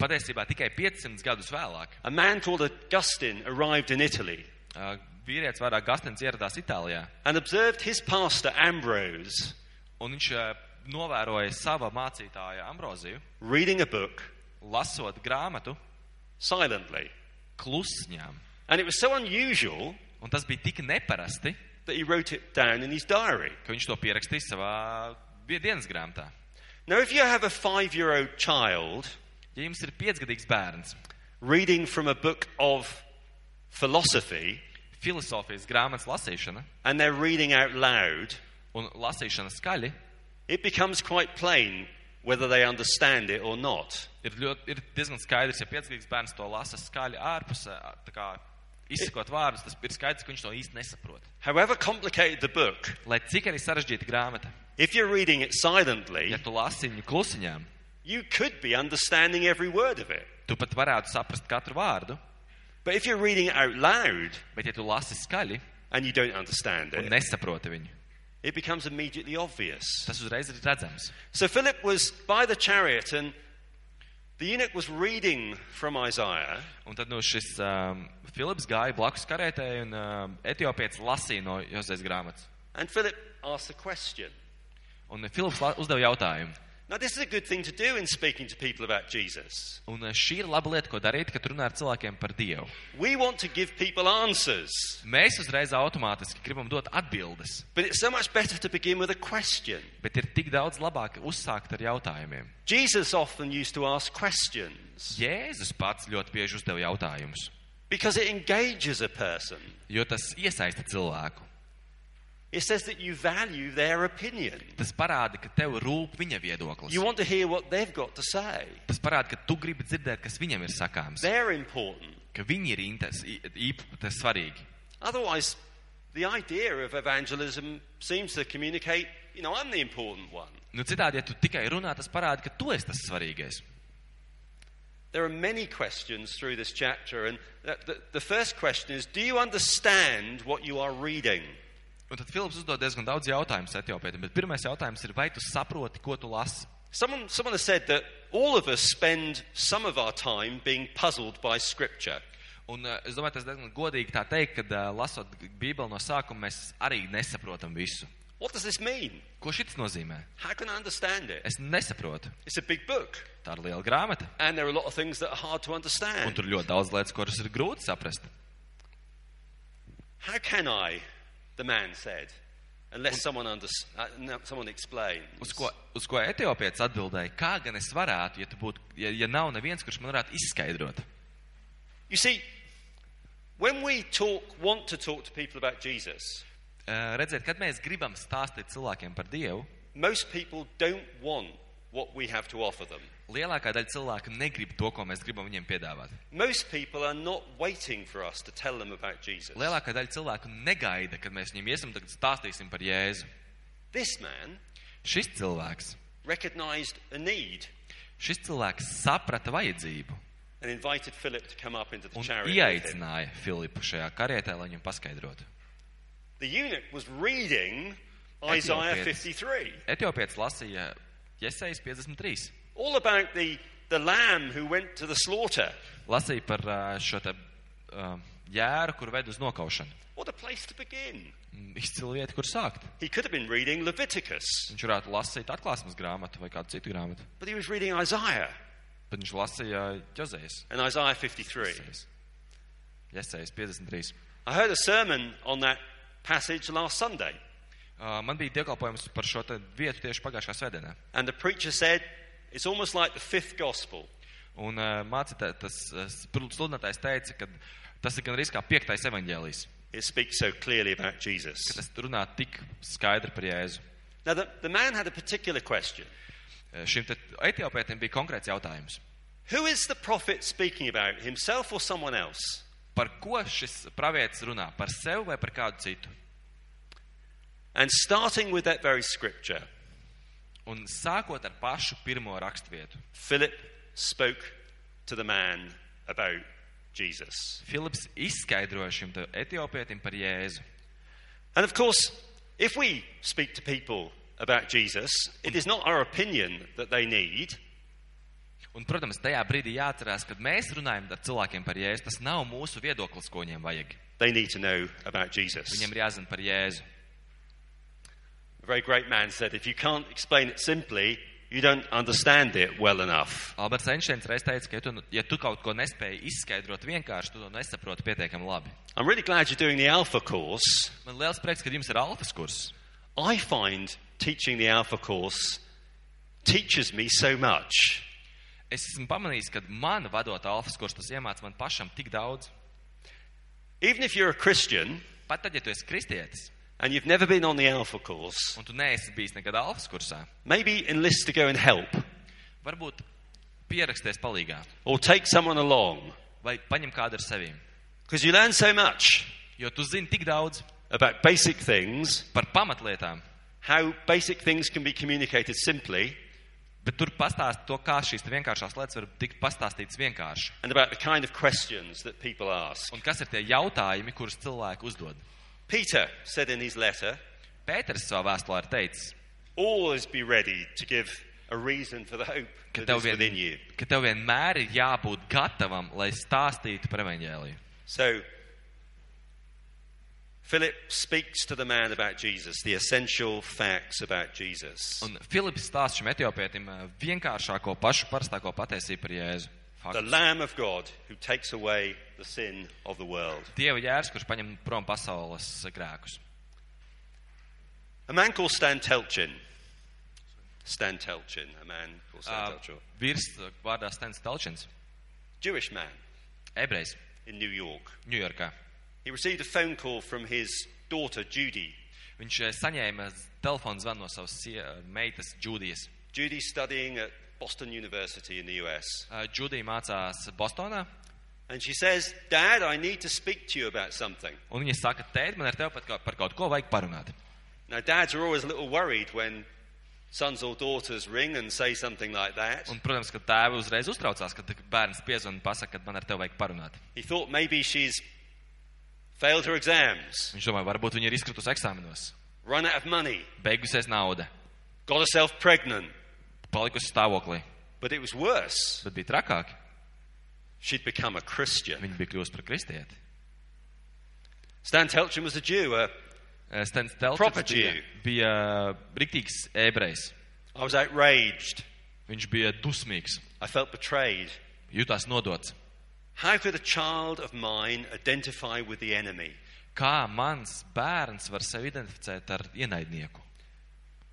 Patiesībā tikai 500 gadus vēlāk a man called Augustine arrived in Italy ā, vīrietis vārdā Gastins ieradās Itālijā, and observed his pastor Ambrose un viņš ā, novēroja sava mācītāja Ambroziju, reading a book lasot grāmatu silently. klusņām. And it was so unusual Un tas bija tik neparasti, that he wrote it down in his diary. ka viņš to pierakstīja savā die- dienas grāmatā. Now, if you have a five year old child Ja jums ir piecgadīgs bērns, reading from a book of philosophy filozofijas grāmatas lasīšana and they're reading out loud, un lasīšana skaļi, it becomes quite plain whether they understand it or not. ir, ļoti, ir diezgan skaidrs, ja piecgadīgs bērns to lasa skaļi ārpusē, tā kā izsakot vārdus, tas ir skaidrs, ka viņš to īsti nesaprot. However complicated the book, Lai cik arī sarežģīta grāmata, if you're reading it silently, ja tu lasi viņu klusiņām, you could be understanding every word of it. tu pat varētu saprast katru vārdu, But if you're reading it out loud bet ja tu lasi skaļi and you don't understand un it, nesaproti viņu, it becomes immediately obvious. tas uzreiz ir redzams. So Philip was by the chariot and the eunuch was reading from Isaiah. Un tad nu, šis um, Filips gāja blakus karētē un um, etiopietis lasīja no Jozēs grāmatas. And Philip asked a question. Un Filips uzdeva jautājumu. Now, this is a good thing to do in speaking to people about Jesus. Un uh, šī ir laba lieta, ko darīt, kad runā ar cilvēkiem par Dievu. We want to give people answers, Mēs uzreiz automātiski gribam dot atbildes, but it's so much better to begin with a question. bet ir tik daudz labāk uzsākt ar jautājumiem. Jesus often used to ask questions Jēzus pats ļoti bieži uzdeva jautājumus, because it engages a person. jo tas iesaista cilvēku. It says that you value their opinion. Tas parāda, ka tev rūp viņa viedoklis. You want to hear what they've got to say. Tas parāda, ka tu gribi dzirdēt, kas viņam ir sakāms. They're important. ka viņi ir intes, īpaši svarīgi. Otherwise, the idea of evangelism seems to communicate, you know, I'm the important one. Nu, citādi, ja tu tikai runā, tas parāda, ka tu esi tas svarīgais. There are many questions through this chapter, and the, the, the first question is Do you understand what you are reading? Un tad Filips uzdod diezgan daudz jautājumu Etiopijam, bet pirmais jautājums ir, vai tu saproti, ko tu lasi? Someone, someone has said that all of us spend some of our time being puzzled by Scripture. Un uh, es domāju, tas diezgan godīgi tā teikt, ka uh, lasot Bībeli no sākuma, mēs arī nesaprotam visu. What does this mean? Ko šis nozīmē? How can I understand it? Es nesaprotu. It's a big book, Tā ir liela grāmata, and there are a lot of things that are hard to un understand. tur ļoti daudz lietas, kuras ir grūti saprast. How can I, the man said, unless someone, under, uh, someone explains? Uz ko, uz ko Etiopietis atbildēja, kā gan es varētu, ja, tu būtu, ja, ja nav neviens, kurš man varētu izskaidrot. You see, when we talk, want to talk to people about Jesus, Uh, redziet, kad mēs gribam stāstīt cilvēkiem par Dievu, most people don't want what we have to offer them. lielākā daļa cilvēku negrib to, ko mēs gribam viņiem piedāvāt. Most people are not waiting for us to tell them about Jesus. Lielākā daļa cilvēku negaida, kad mēs viņiem iesim tagad stāstīsim par Jēzu. This man Šis cilvēks, recognized a need šis cilvēks saprata vajadzību and invited Philip to come up into the un chariot. with him. ieaicināja Filipu šajā karietē, lai viņam paskaidrotu. The eunuch was reading Isaiah Etiopietis. 53, Etiopietis lasīja Jesajas 53. all about the, the lamb who went to the slaughter. Lasīja par ā, šo te uh, jēru, kur ved uz nokaušanu. What a place to begin. Mm, Izcila vieta, kur sākt. He could have been reading Leviticus, Viņš varētu lasīt atklāsmes grāmatu vai kādu citu grāmatu, but he was reading Isaiah bet viņš lasīja Jozējas. and Isaiah 53. Jesajas 53. I heard a sermon on that passage last Sunday, Uh, Man bija dievkalpojums par šo vietu tieši pagājušā svētdienā. and the preacher said it's almost like the fifth gospel. Un uh, mācītājs, tas sludinātājs teica, ka tas ir gan arī kā piektais evaņģēlijs, It speaks so clearly about Jesus. ka tas runā tik skaidri par Jēzu. Now, the, the man had a particular question Šim te etiopietim bija konkrēts jautājums. Who is the prophet speaking about, himself or someone else? Par ko šis pravietis runā? Par sevi vai par kādu citu? And starting with that very scripture, Un sākot ar pašu pirmo rakstvietu, Philip spoke to the man about Jesus. Filips izskaidroja šim etiopietim par Jēzu. And of course, if we speak to people about Jesus, it is not our opinion that they need. Un, protams, tajā brīdī jāatcerās, kad mēs runājam ar cilvēkiem par Jēzu, tas nav mūsu viedoklis, ko viņiem vajag. They need to know about Jesus. Viņiem ir jāzina par Jēzu. A very great man said, if you can't explain it simply, you don't understand it well enough. Alberts Einsteins reiz teica, ka, ja tu, ja tu kaut ko nespēji izskaidrot vienkārši, tu to nesaproti pietiekami labi. I'm really glad you're doing the Alpha course. Man liels prieks, ka jums ir alfas kurs. I find teaching the Alpha course teaches me so much. Es esmu pamanījis, ka man vadot alfas kurs, tas iemāc man pašam tik daudz. Even if you're a Christian Pat tad, ja tu esi kristietis, and you've never been on the Alpha course, un tu neesi bijis nekad alfas kursā, maybe enlist to go and help varbūt pieraksties palīgā or take someone along vai paņem kādu ar sevīm. because you learn so much Jo tu zini tik daudz about basic things, par pamatlietām, how basic things can be communicated simply, bet tur pastāst to, kā šīs vienkāršās lietas var tikt pastāstītas vienkārši. and about the kind of questions that people ask. Un kas ir tie jautājumi, kurus cilvēki uzdod? Peter said in his letter, Pēters savā vēstulē ir teicis, always be ready to give a reason for the hope ka that tev, is within vien, you. ka tev vienmēr ir jābūt gatavam, lai stāstītu par evaņģēliju. So, Philip speaks to the man about Jesus, the essential facts about Jesus. Un Filips stāsta šim etiopietim eh, vienkāršāko, pašu parastāko patiesību par Jēzu. The Faktus. Lamb of God who takes away the sin of the world. Dieva jērs, kurš paņem prom pasaules grēkus. A man called Stan Telchin. Stan Telchin, a man called Stan Uh, Telchin. Virs eh, vārdā Stens Talčins, Jewish man ebrejs, in New York. Ņujorkā. He received a phone call from his daughter Judy. Viņš eh, saņēma telefonu zvanu no savas sie- meitas Džudijas. Judy's studying at Boston University in the US. Eh, Džudija mācās Bostonā, And she says, Dad, I need to speak to you about something. Un viņa saka, tēt, man ar tevi kā- par kaut ko vajag parunāt. Now, dads are always a little worried when sons or daughters ring and say something like that. Un, protams, ka tēvi uzreiz uztraucās, kad bērns piezvan un pasaka, ka man ar tevi vajag parunāt. He thought maybe she's failed her exams, Viņš domāja, varbūt viņa ir izkritusi eksāmenos, run out of money, beigusies nauda, got herself pregnant. Palikusi stāvoklī, But it was worse. bet bija trakāk. She'd become a Christian. Viņa bija kļuvusi par kristieti. Stan Telchin was a Jew. Uh, Eh, Stens Telčs Proper bija, Jew. bija riktīgs ebrejs. I was outraged. Viņš bija dusmīgs, I felt betrayed. jutās nodots. How could a child of mine identify with the enemy? Kā mans bērns var sevi identificēt ar ienaidnieku?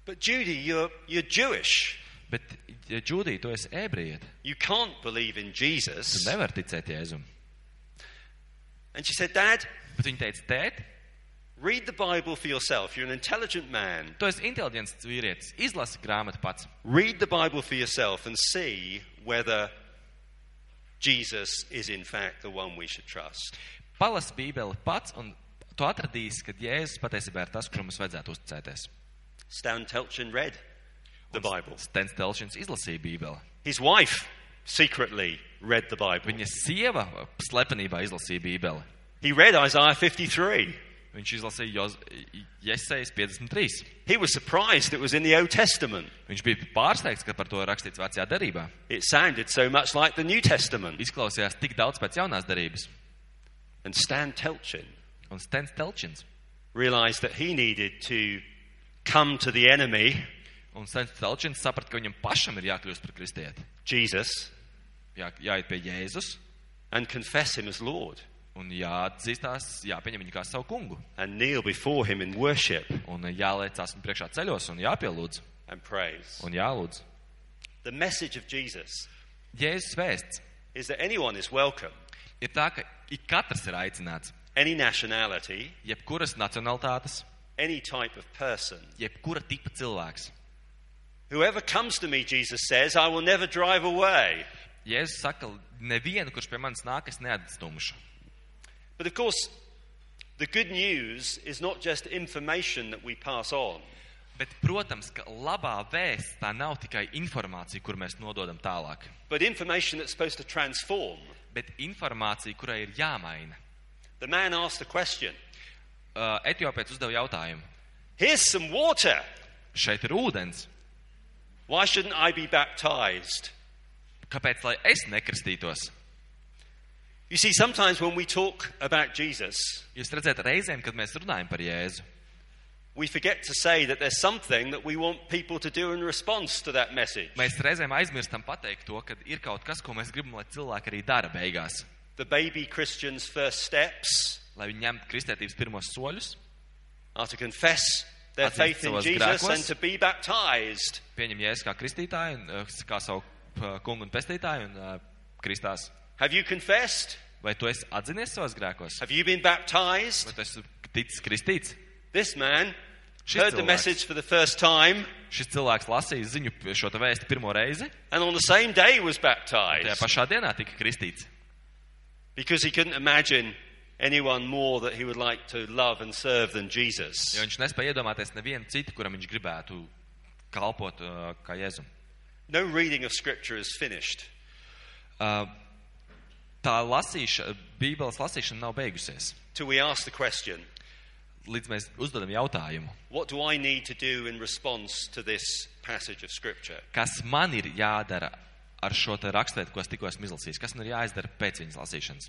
But Judy, you're, you're Jewish. Bet, Džudī, tu esi ebrejiet, You can't believe in tu Jesus. nevari ticēt Jēzum. And she said, Dad, Bet viņa teica, tēt, read the Bible for yourself. You're an intelligent man. tu esi inteliģents vīrietis, izlasi grāmatu pats. Read the Bible for yourself and see whether Jesus is in fact the one we should trust. Palasi Bībeli pats, un tu atradīsi, ka Jēzus patiesībā ir tas, kuram mums vajadzētu uzticēties. Stan Telchin read the Bible. Stens Telšins izlasīja Bībeli. His wife secretly read the Bible. Viņa sieva slepenībā izlasīja Bībeli. He read Isaiah 53. Viņš izlasīja Jesejas 53. He was surprised it was in the Old Testament. Viņš bija pārsteigts, ka par to rakstīts vecajā derībā. It sounded so much like the New Testament. Izklausījās tik daudz pēc jaunās derības. And Stan Telchin Un Stens Telčins. realized that he needed to come to the enemy, Un Stens Telčins saprata, ka viņam pašam ir jākļūst par kristieti. Jesus, Jā, jāiet pie Jēzus and confess him as Lord un jāatzīstās, jāpieņem viņu kā savu kungu. and kneel before him in worship Un jāliecās un priekšā ceļos un jāpielūdz and praise. un jālūdz. The message of Jesus Jēzus vēsts is that anyone is welcome, ir tā, ka ik katrs ir aicināts. any nationality, Jebkuras nacionalitātes, any type of person. jebkura tipa cilvēks. Whoever comes to me, Jesus says, I will never drive away. Jēzus saka, nevienu, kurš pie manis nāk, es neatstumšu. But of course, the good news is not just information that we pass on. Bet, protams, ka labā vēsts tā nav tikai informācija, kur mēs nododam tālāk, but information that's supposed to transform. bet informācija, kurai ir jāmaina. The man asked a question Uh, Etiopietis uzdeva jautājumu. Here's some water. Šeit ir ūdens. Why shouldn't I be baptized? Kāpēc lai es nekristītos? You see, sometimes when we talk about Jesus, Jūs redzat, reizēm, kad mēs runājam par Jēzu, we forget to say that there's something that we want people to do in response to that message. mēs reizēm aizmirstam pateikt to, ka ir kaut kas, ko mēs gribam, lai cilvēki arī dara beigās. The baby Christian's first steps Lai viņi ņemtu kristietības pirmos soļus, are to confess their Atzīst faith in savos Jesus grēkos. and to be baptized. pieņem Jēzu kā kristītāju, un, uh, kā savu uh, kungu un pestītāju un uh, kristās. Have you confessed? Vai tu esi atzinies savos grēkos? Have you been baptized? Vai tu esi ticis kristīts? This man Šis heard the cilvēks. message for the first time Šis cilvēks lasīja ziņu šo te vēstu pirmo reizi, and on the same day was tajā baptized pašā dienā tika kristīts. because he couldn't imagine anyone more that he would like to love and serve than Jesus. Jo viņš nespēja iedomāties nevienu citu, kuram viņš gribētu kalpot uh, kā Jēzum. No reading of scripture is finished. Uh, tā lasīšana, Bībeles lasīšana nav beigusies. Till we ask the question, Līdz mēs uzdodam jautājumu, what do I need to do in response to this passage of scripture? kas man ir jādara ar šo te raksturvietu, ko es tikko esmu izlasījis, kas man ir jāizdara pēc viņas lasīšanas.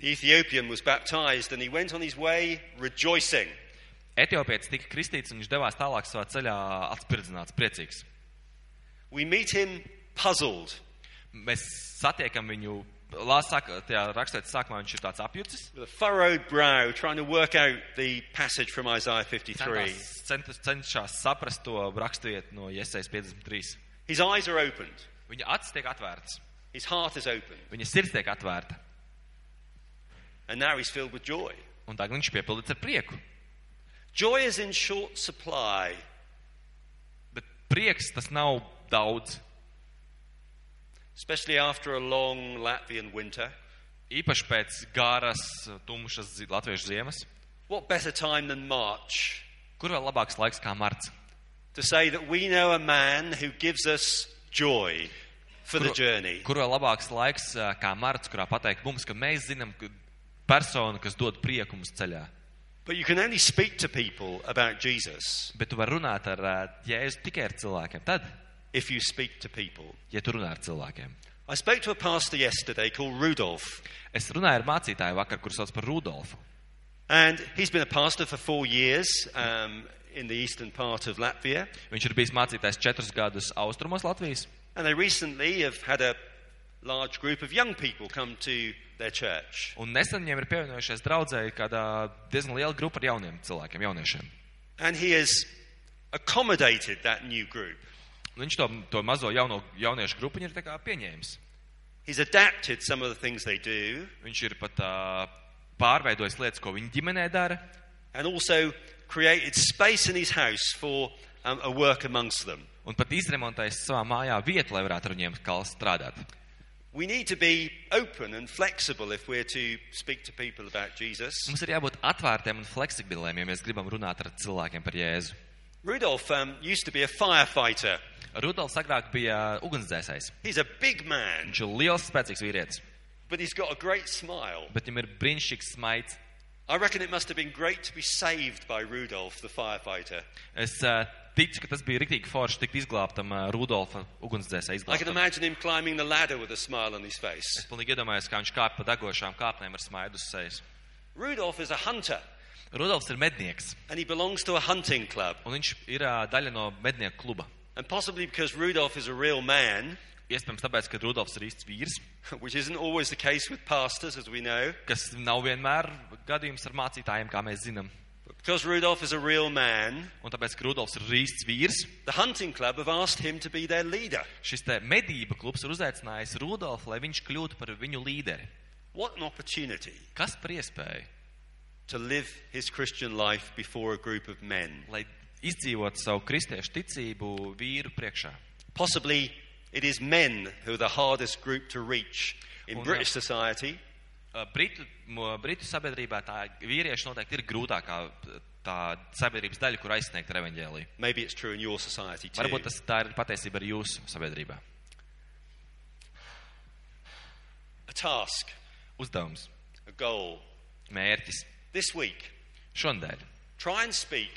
The Ethiopian was baptized and he went on his way rejoicing. Etiopietis tika kristīts un viņš devās tālāk savā ceļā atspirdzināts, priecīgs. We meet him puzzled. Mēs satiekam viņu, lāsāk, tajā raksturvietā sākumā viņš ir tāds apjucis. with a furrowed brow, trying to work out the passage from Isaiah 53. Centās, cenšas saprast to raksturvietu no Iesaijas 53. His eyes are opened, Viņa acis tiek atvērtas, his heart is opened, viņa sirds tiek atvērta, and now he's filled with joy. un tagad viņš piepildīts ar prieku. Joy is in short supply. Bet prieks tas nav daudz. especially after a long Latvian winter. Īpaši pēc garas, tumšas latviešu ziemas. What better time than March Kur vēl labāks laiks kā marts? to say that we know a man who gives us joy for the Kur- journey? Kur vēl labāks laiks ā, kā marts, kurā pateikt mums, ka mēs zinām ka personu, kas dod prieku mums ceļā. But you can only speak to people about Jesus Bet tu vari runāt ar ā, Jēzu tikai ar cilvēkiem. Tad, if you speak to people. ja tu runā ar cilvēkiem. I spoke to a pastor yesterday called Rudolph, Es runāju ar mācītāju vakar, kurš sauc par Rudolfu. and he's been a pastor for four years um, in the eastern part of Latvia. Viņš ir bijis mācītājs četrus gadus austrumos Latvijas. And they recently have had a large group of young people come to their church. Un nesen viņiem ir pievienojušies draudzēji kādā diezgan liela grupa ar jauniem cilvēkiem, jauniešiem. And he has accommodated that new group. Un viņš to, to mazo jauno, jauniešu grupu ir pieņēmis. He's adapted some of the things they do Viņš ir pat uh, pārveidojis lietas, ko viņa ģimenē dara, and also created space in his house for um, a work amongst them. un pat izremontējis savā mājā vietu, lai varētu ar viņiem strādāt. We need to be open and flexible if we're to speak to people about Jesus. Mums ir jābūt atvērtiem un fleksibiliem, ja mēs gribam runāt ar cilvēkiem par Jēzu. Rudolph um, used to be a firefighter. Rudolfs agrāk bija ugunsdzēsējs. He's a big man, Viņš ir liels, spēcīgs vīrietis, but he's got a great smile. bet viņam ir brīnišķīgs smaids. I reckon it must have been great to be saved by Rudolph, the firefighter. Es uh, ticu, ka tas bija rīktīgi forši tikt izglābtam uh, Rudolfa can izglābtam. imagine him climbing the ladder with a smile on his Es face. pilnīgi iedomājos, kā viņš kāp pa degošām kāpnēm ar smaidu uz sejas. Rudolph is a hunter, Rudolfs ir mednieks, and he belongs to a hunting club. un viņš ir uh, daļa no mednieku kluba. And possibly because Rudolph is a real man, Iespējams, tāpēc, ka Rudolfs ir īsts vīrs, [laughs] which isn't always the case with pastors, as we know. kas nav vienmēr gadījums ar mācītājiem, kā mēs zinām. But because Rudolph is a real man, Un tāpēc, ka Rudolfs ir īsts vīrs, the hunting club have asked him to be their leader. šis te medība klubs ir uzaicinājis Rudolfu, lai viņš kļūtu par viņu līderi. What an opportunity Kas par iespēju, to live his Christian life before a group of men. lai izdzīvotu savu kristiešu ticību vīru priekšā? Possibly it is men who are the hardest group to reach in Oh, no. British society. Uh, Britu, mo- Britu sabiedrībā tā vīrieši noteikti ir grūtākā tā sabiedrības daļa, kur aizsniegt evaņģēliju. Maybe it's true in your society too. Varbūt tas tā ir patiesība arī jūsu sabiedrībā. A task, Uzdevums, a goal. mērķis This week, šodien. try and speak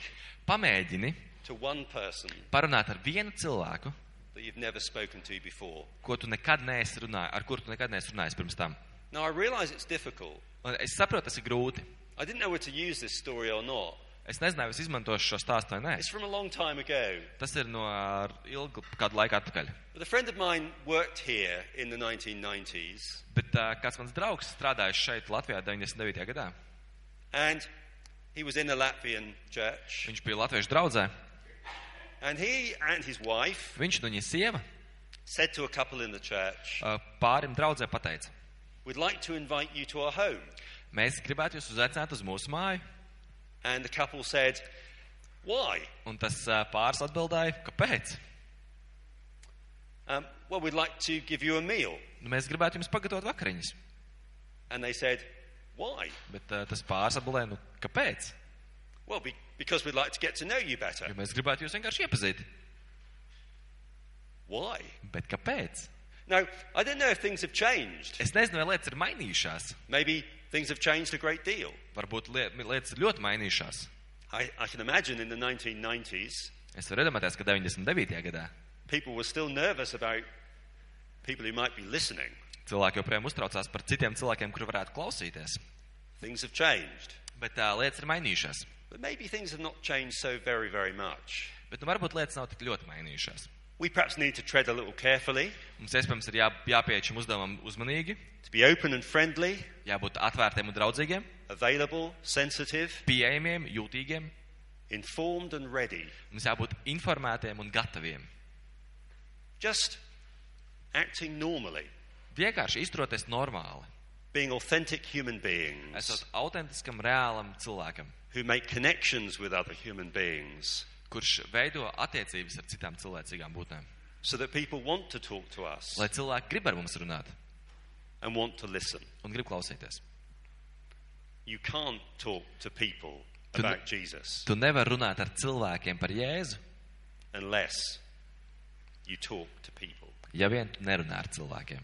Pamēģini to one person parunāt ar vienu cilvēku, that you've never spoken to before. ko tu nekad neesi runājis, ar kuru tu nekad neesi runājis pirms tam. Now, I realize it's difficult. Un es saprotu, tas ir grūti. I didn't know whether to use this story or not. Es nezināju, vai es izmantošu šo stāstu vai nē. It's from a long time ago. Tas ir no ā, ilgu kādu laiku atpakaļ. But a friend of mine worked here in the 1990s, Bet uh, kāds mans draugs strādājis šeit Latvijā 99. gadā. and he was in a Latvian church, Viņš bija Latviešu draudzē. and he and his wife Viņš un viņa sieva said to a couple in the church, uh, pārim draudzē pateica, We'd like to invite you to our home. mēs gribētu jūs uzaicināt uz mūsu māju. And the couple said, Why? Un tas uh, pāris atbildēja, kāpēc? Um, well, we'd like to give you a meal. Nu, mēs gribētu jums pagatavot vakariņas. And they said, Why? Bet uh, tas pāris atbildēja, nu, kāpēc? Well, be- because we'd like to get to know you better. Jo mēs gribētu jūs vienkārši iepazīt. Why? Bet kāpēc? Now, I don't know if things have changed. Es nezinu, vai lietas ir mainījušās. Maybe things have changed a great deal. Varbūt lie- lietas ir ļoti mainījušās. I, I can imagine in the 1990s, Es varu iedomāties, ka 99. gadā people were still nervous about people who might be listening. cilvēki joprojām uztraucās par citiem cilvēkiem, kuri varētu klausīties. Things have changed. Bet uh, lietas ir mainījušās. But maybe things have not changed so very, very much. Bet nu, varbūt lietas nav tik ļoti mainījušās. We perhaps need to tread a little carefully, Mums, iespējams, ir jā, jāpieeja šim uzdevumam uzmanīgi, to be open and friendly, jābūt atvērtiem un draudzīgiem, available, sensitive, pieejamiem, jūtīgiem. informed, and ready. Mums jābūt informētiem un gataviem. Just acting normally, Vienkārši izturoties normāli, being authentic human beings esot autentiskam, reālam cilvēkam, who make connections with other human beings. Kurš veido attiecības ar citām cilvēcīgām būtnēm. so that people want to talk to us lai cilvēki grib ar mums runāt and want to listen. un grib klausīties. You can't talk to people To- about Jesus Tu nevari runāt ar cilvēkiem par Jēzu, unless you talk to people. ja vien tu nerunā ar cilvēkiem.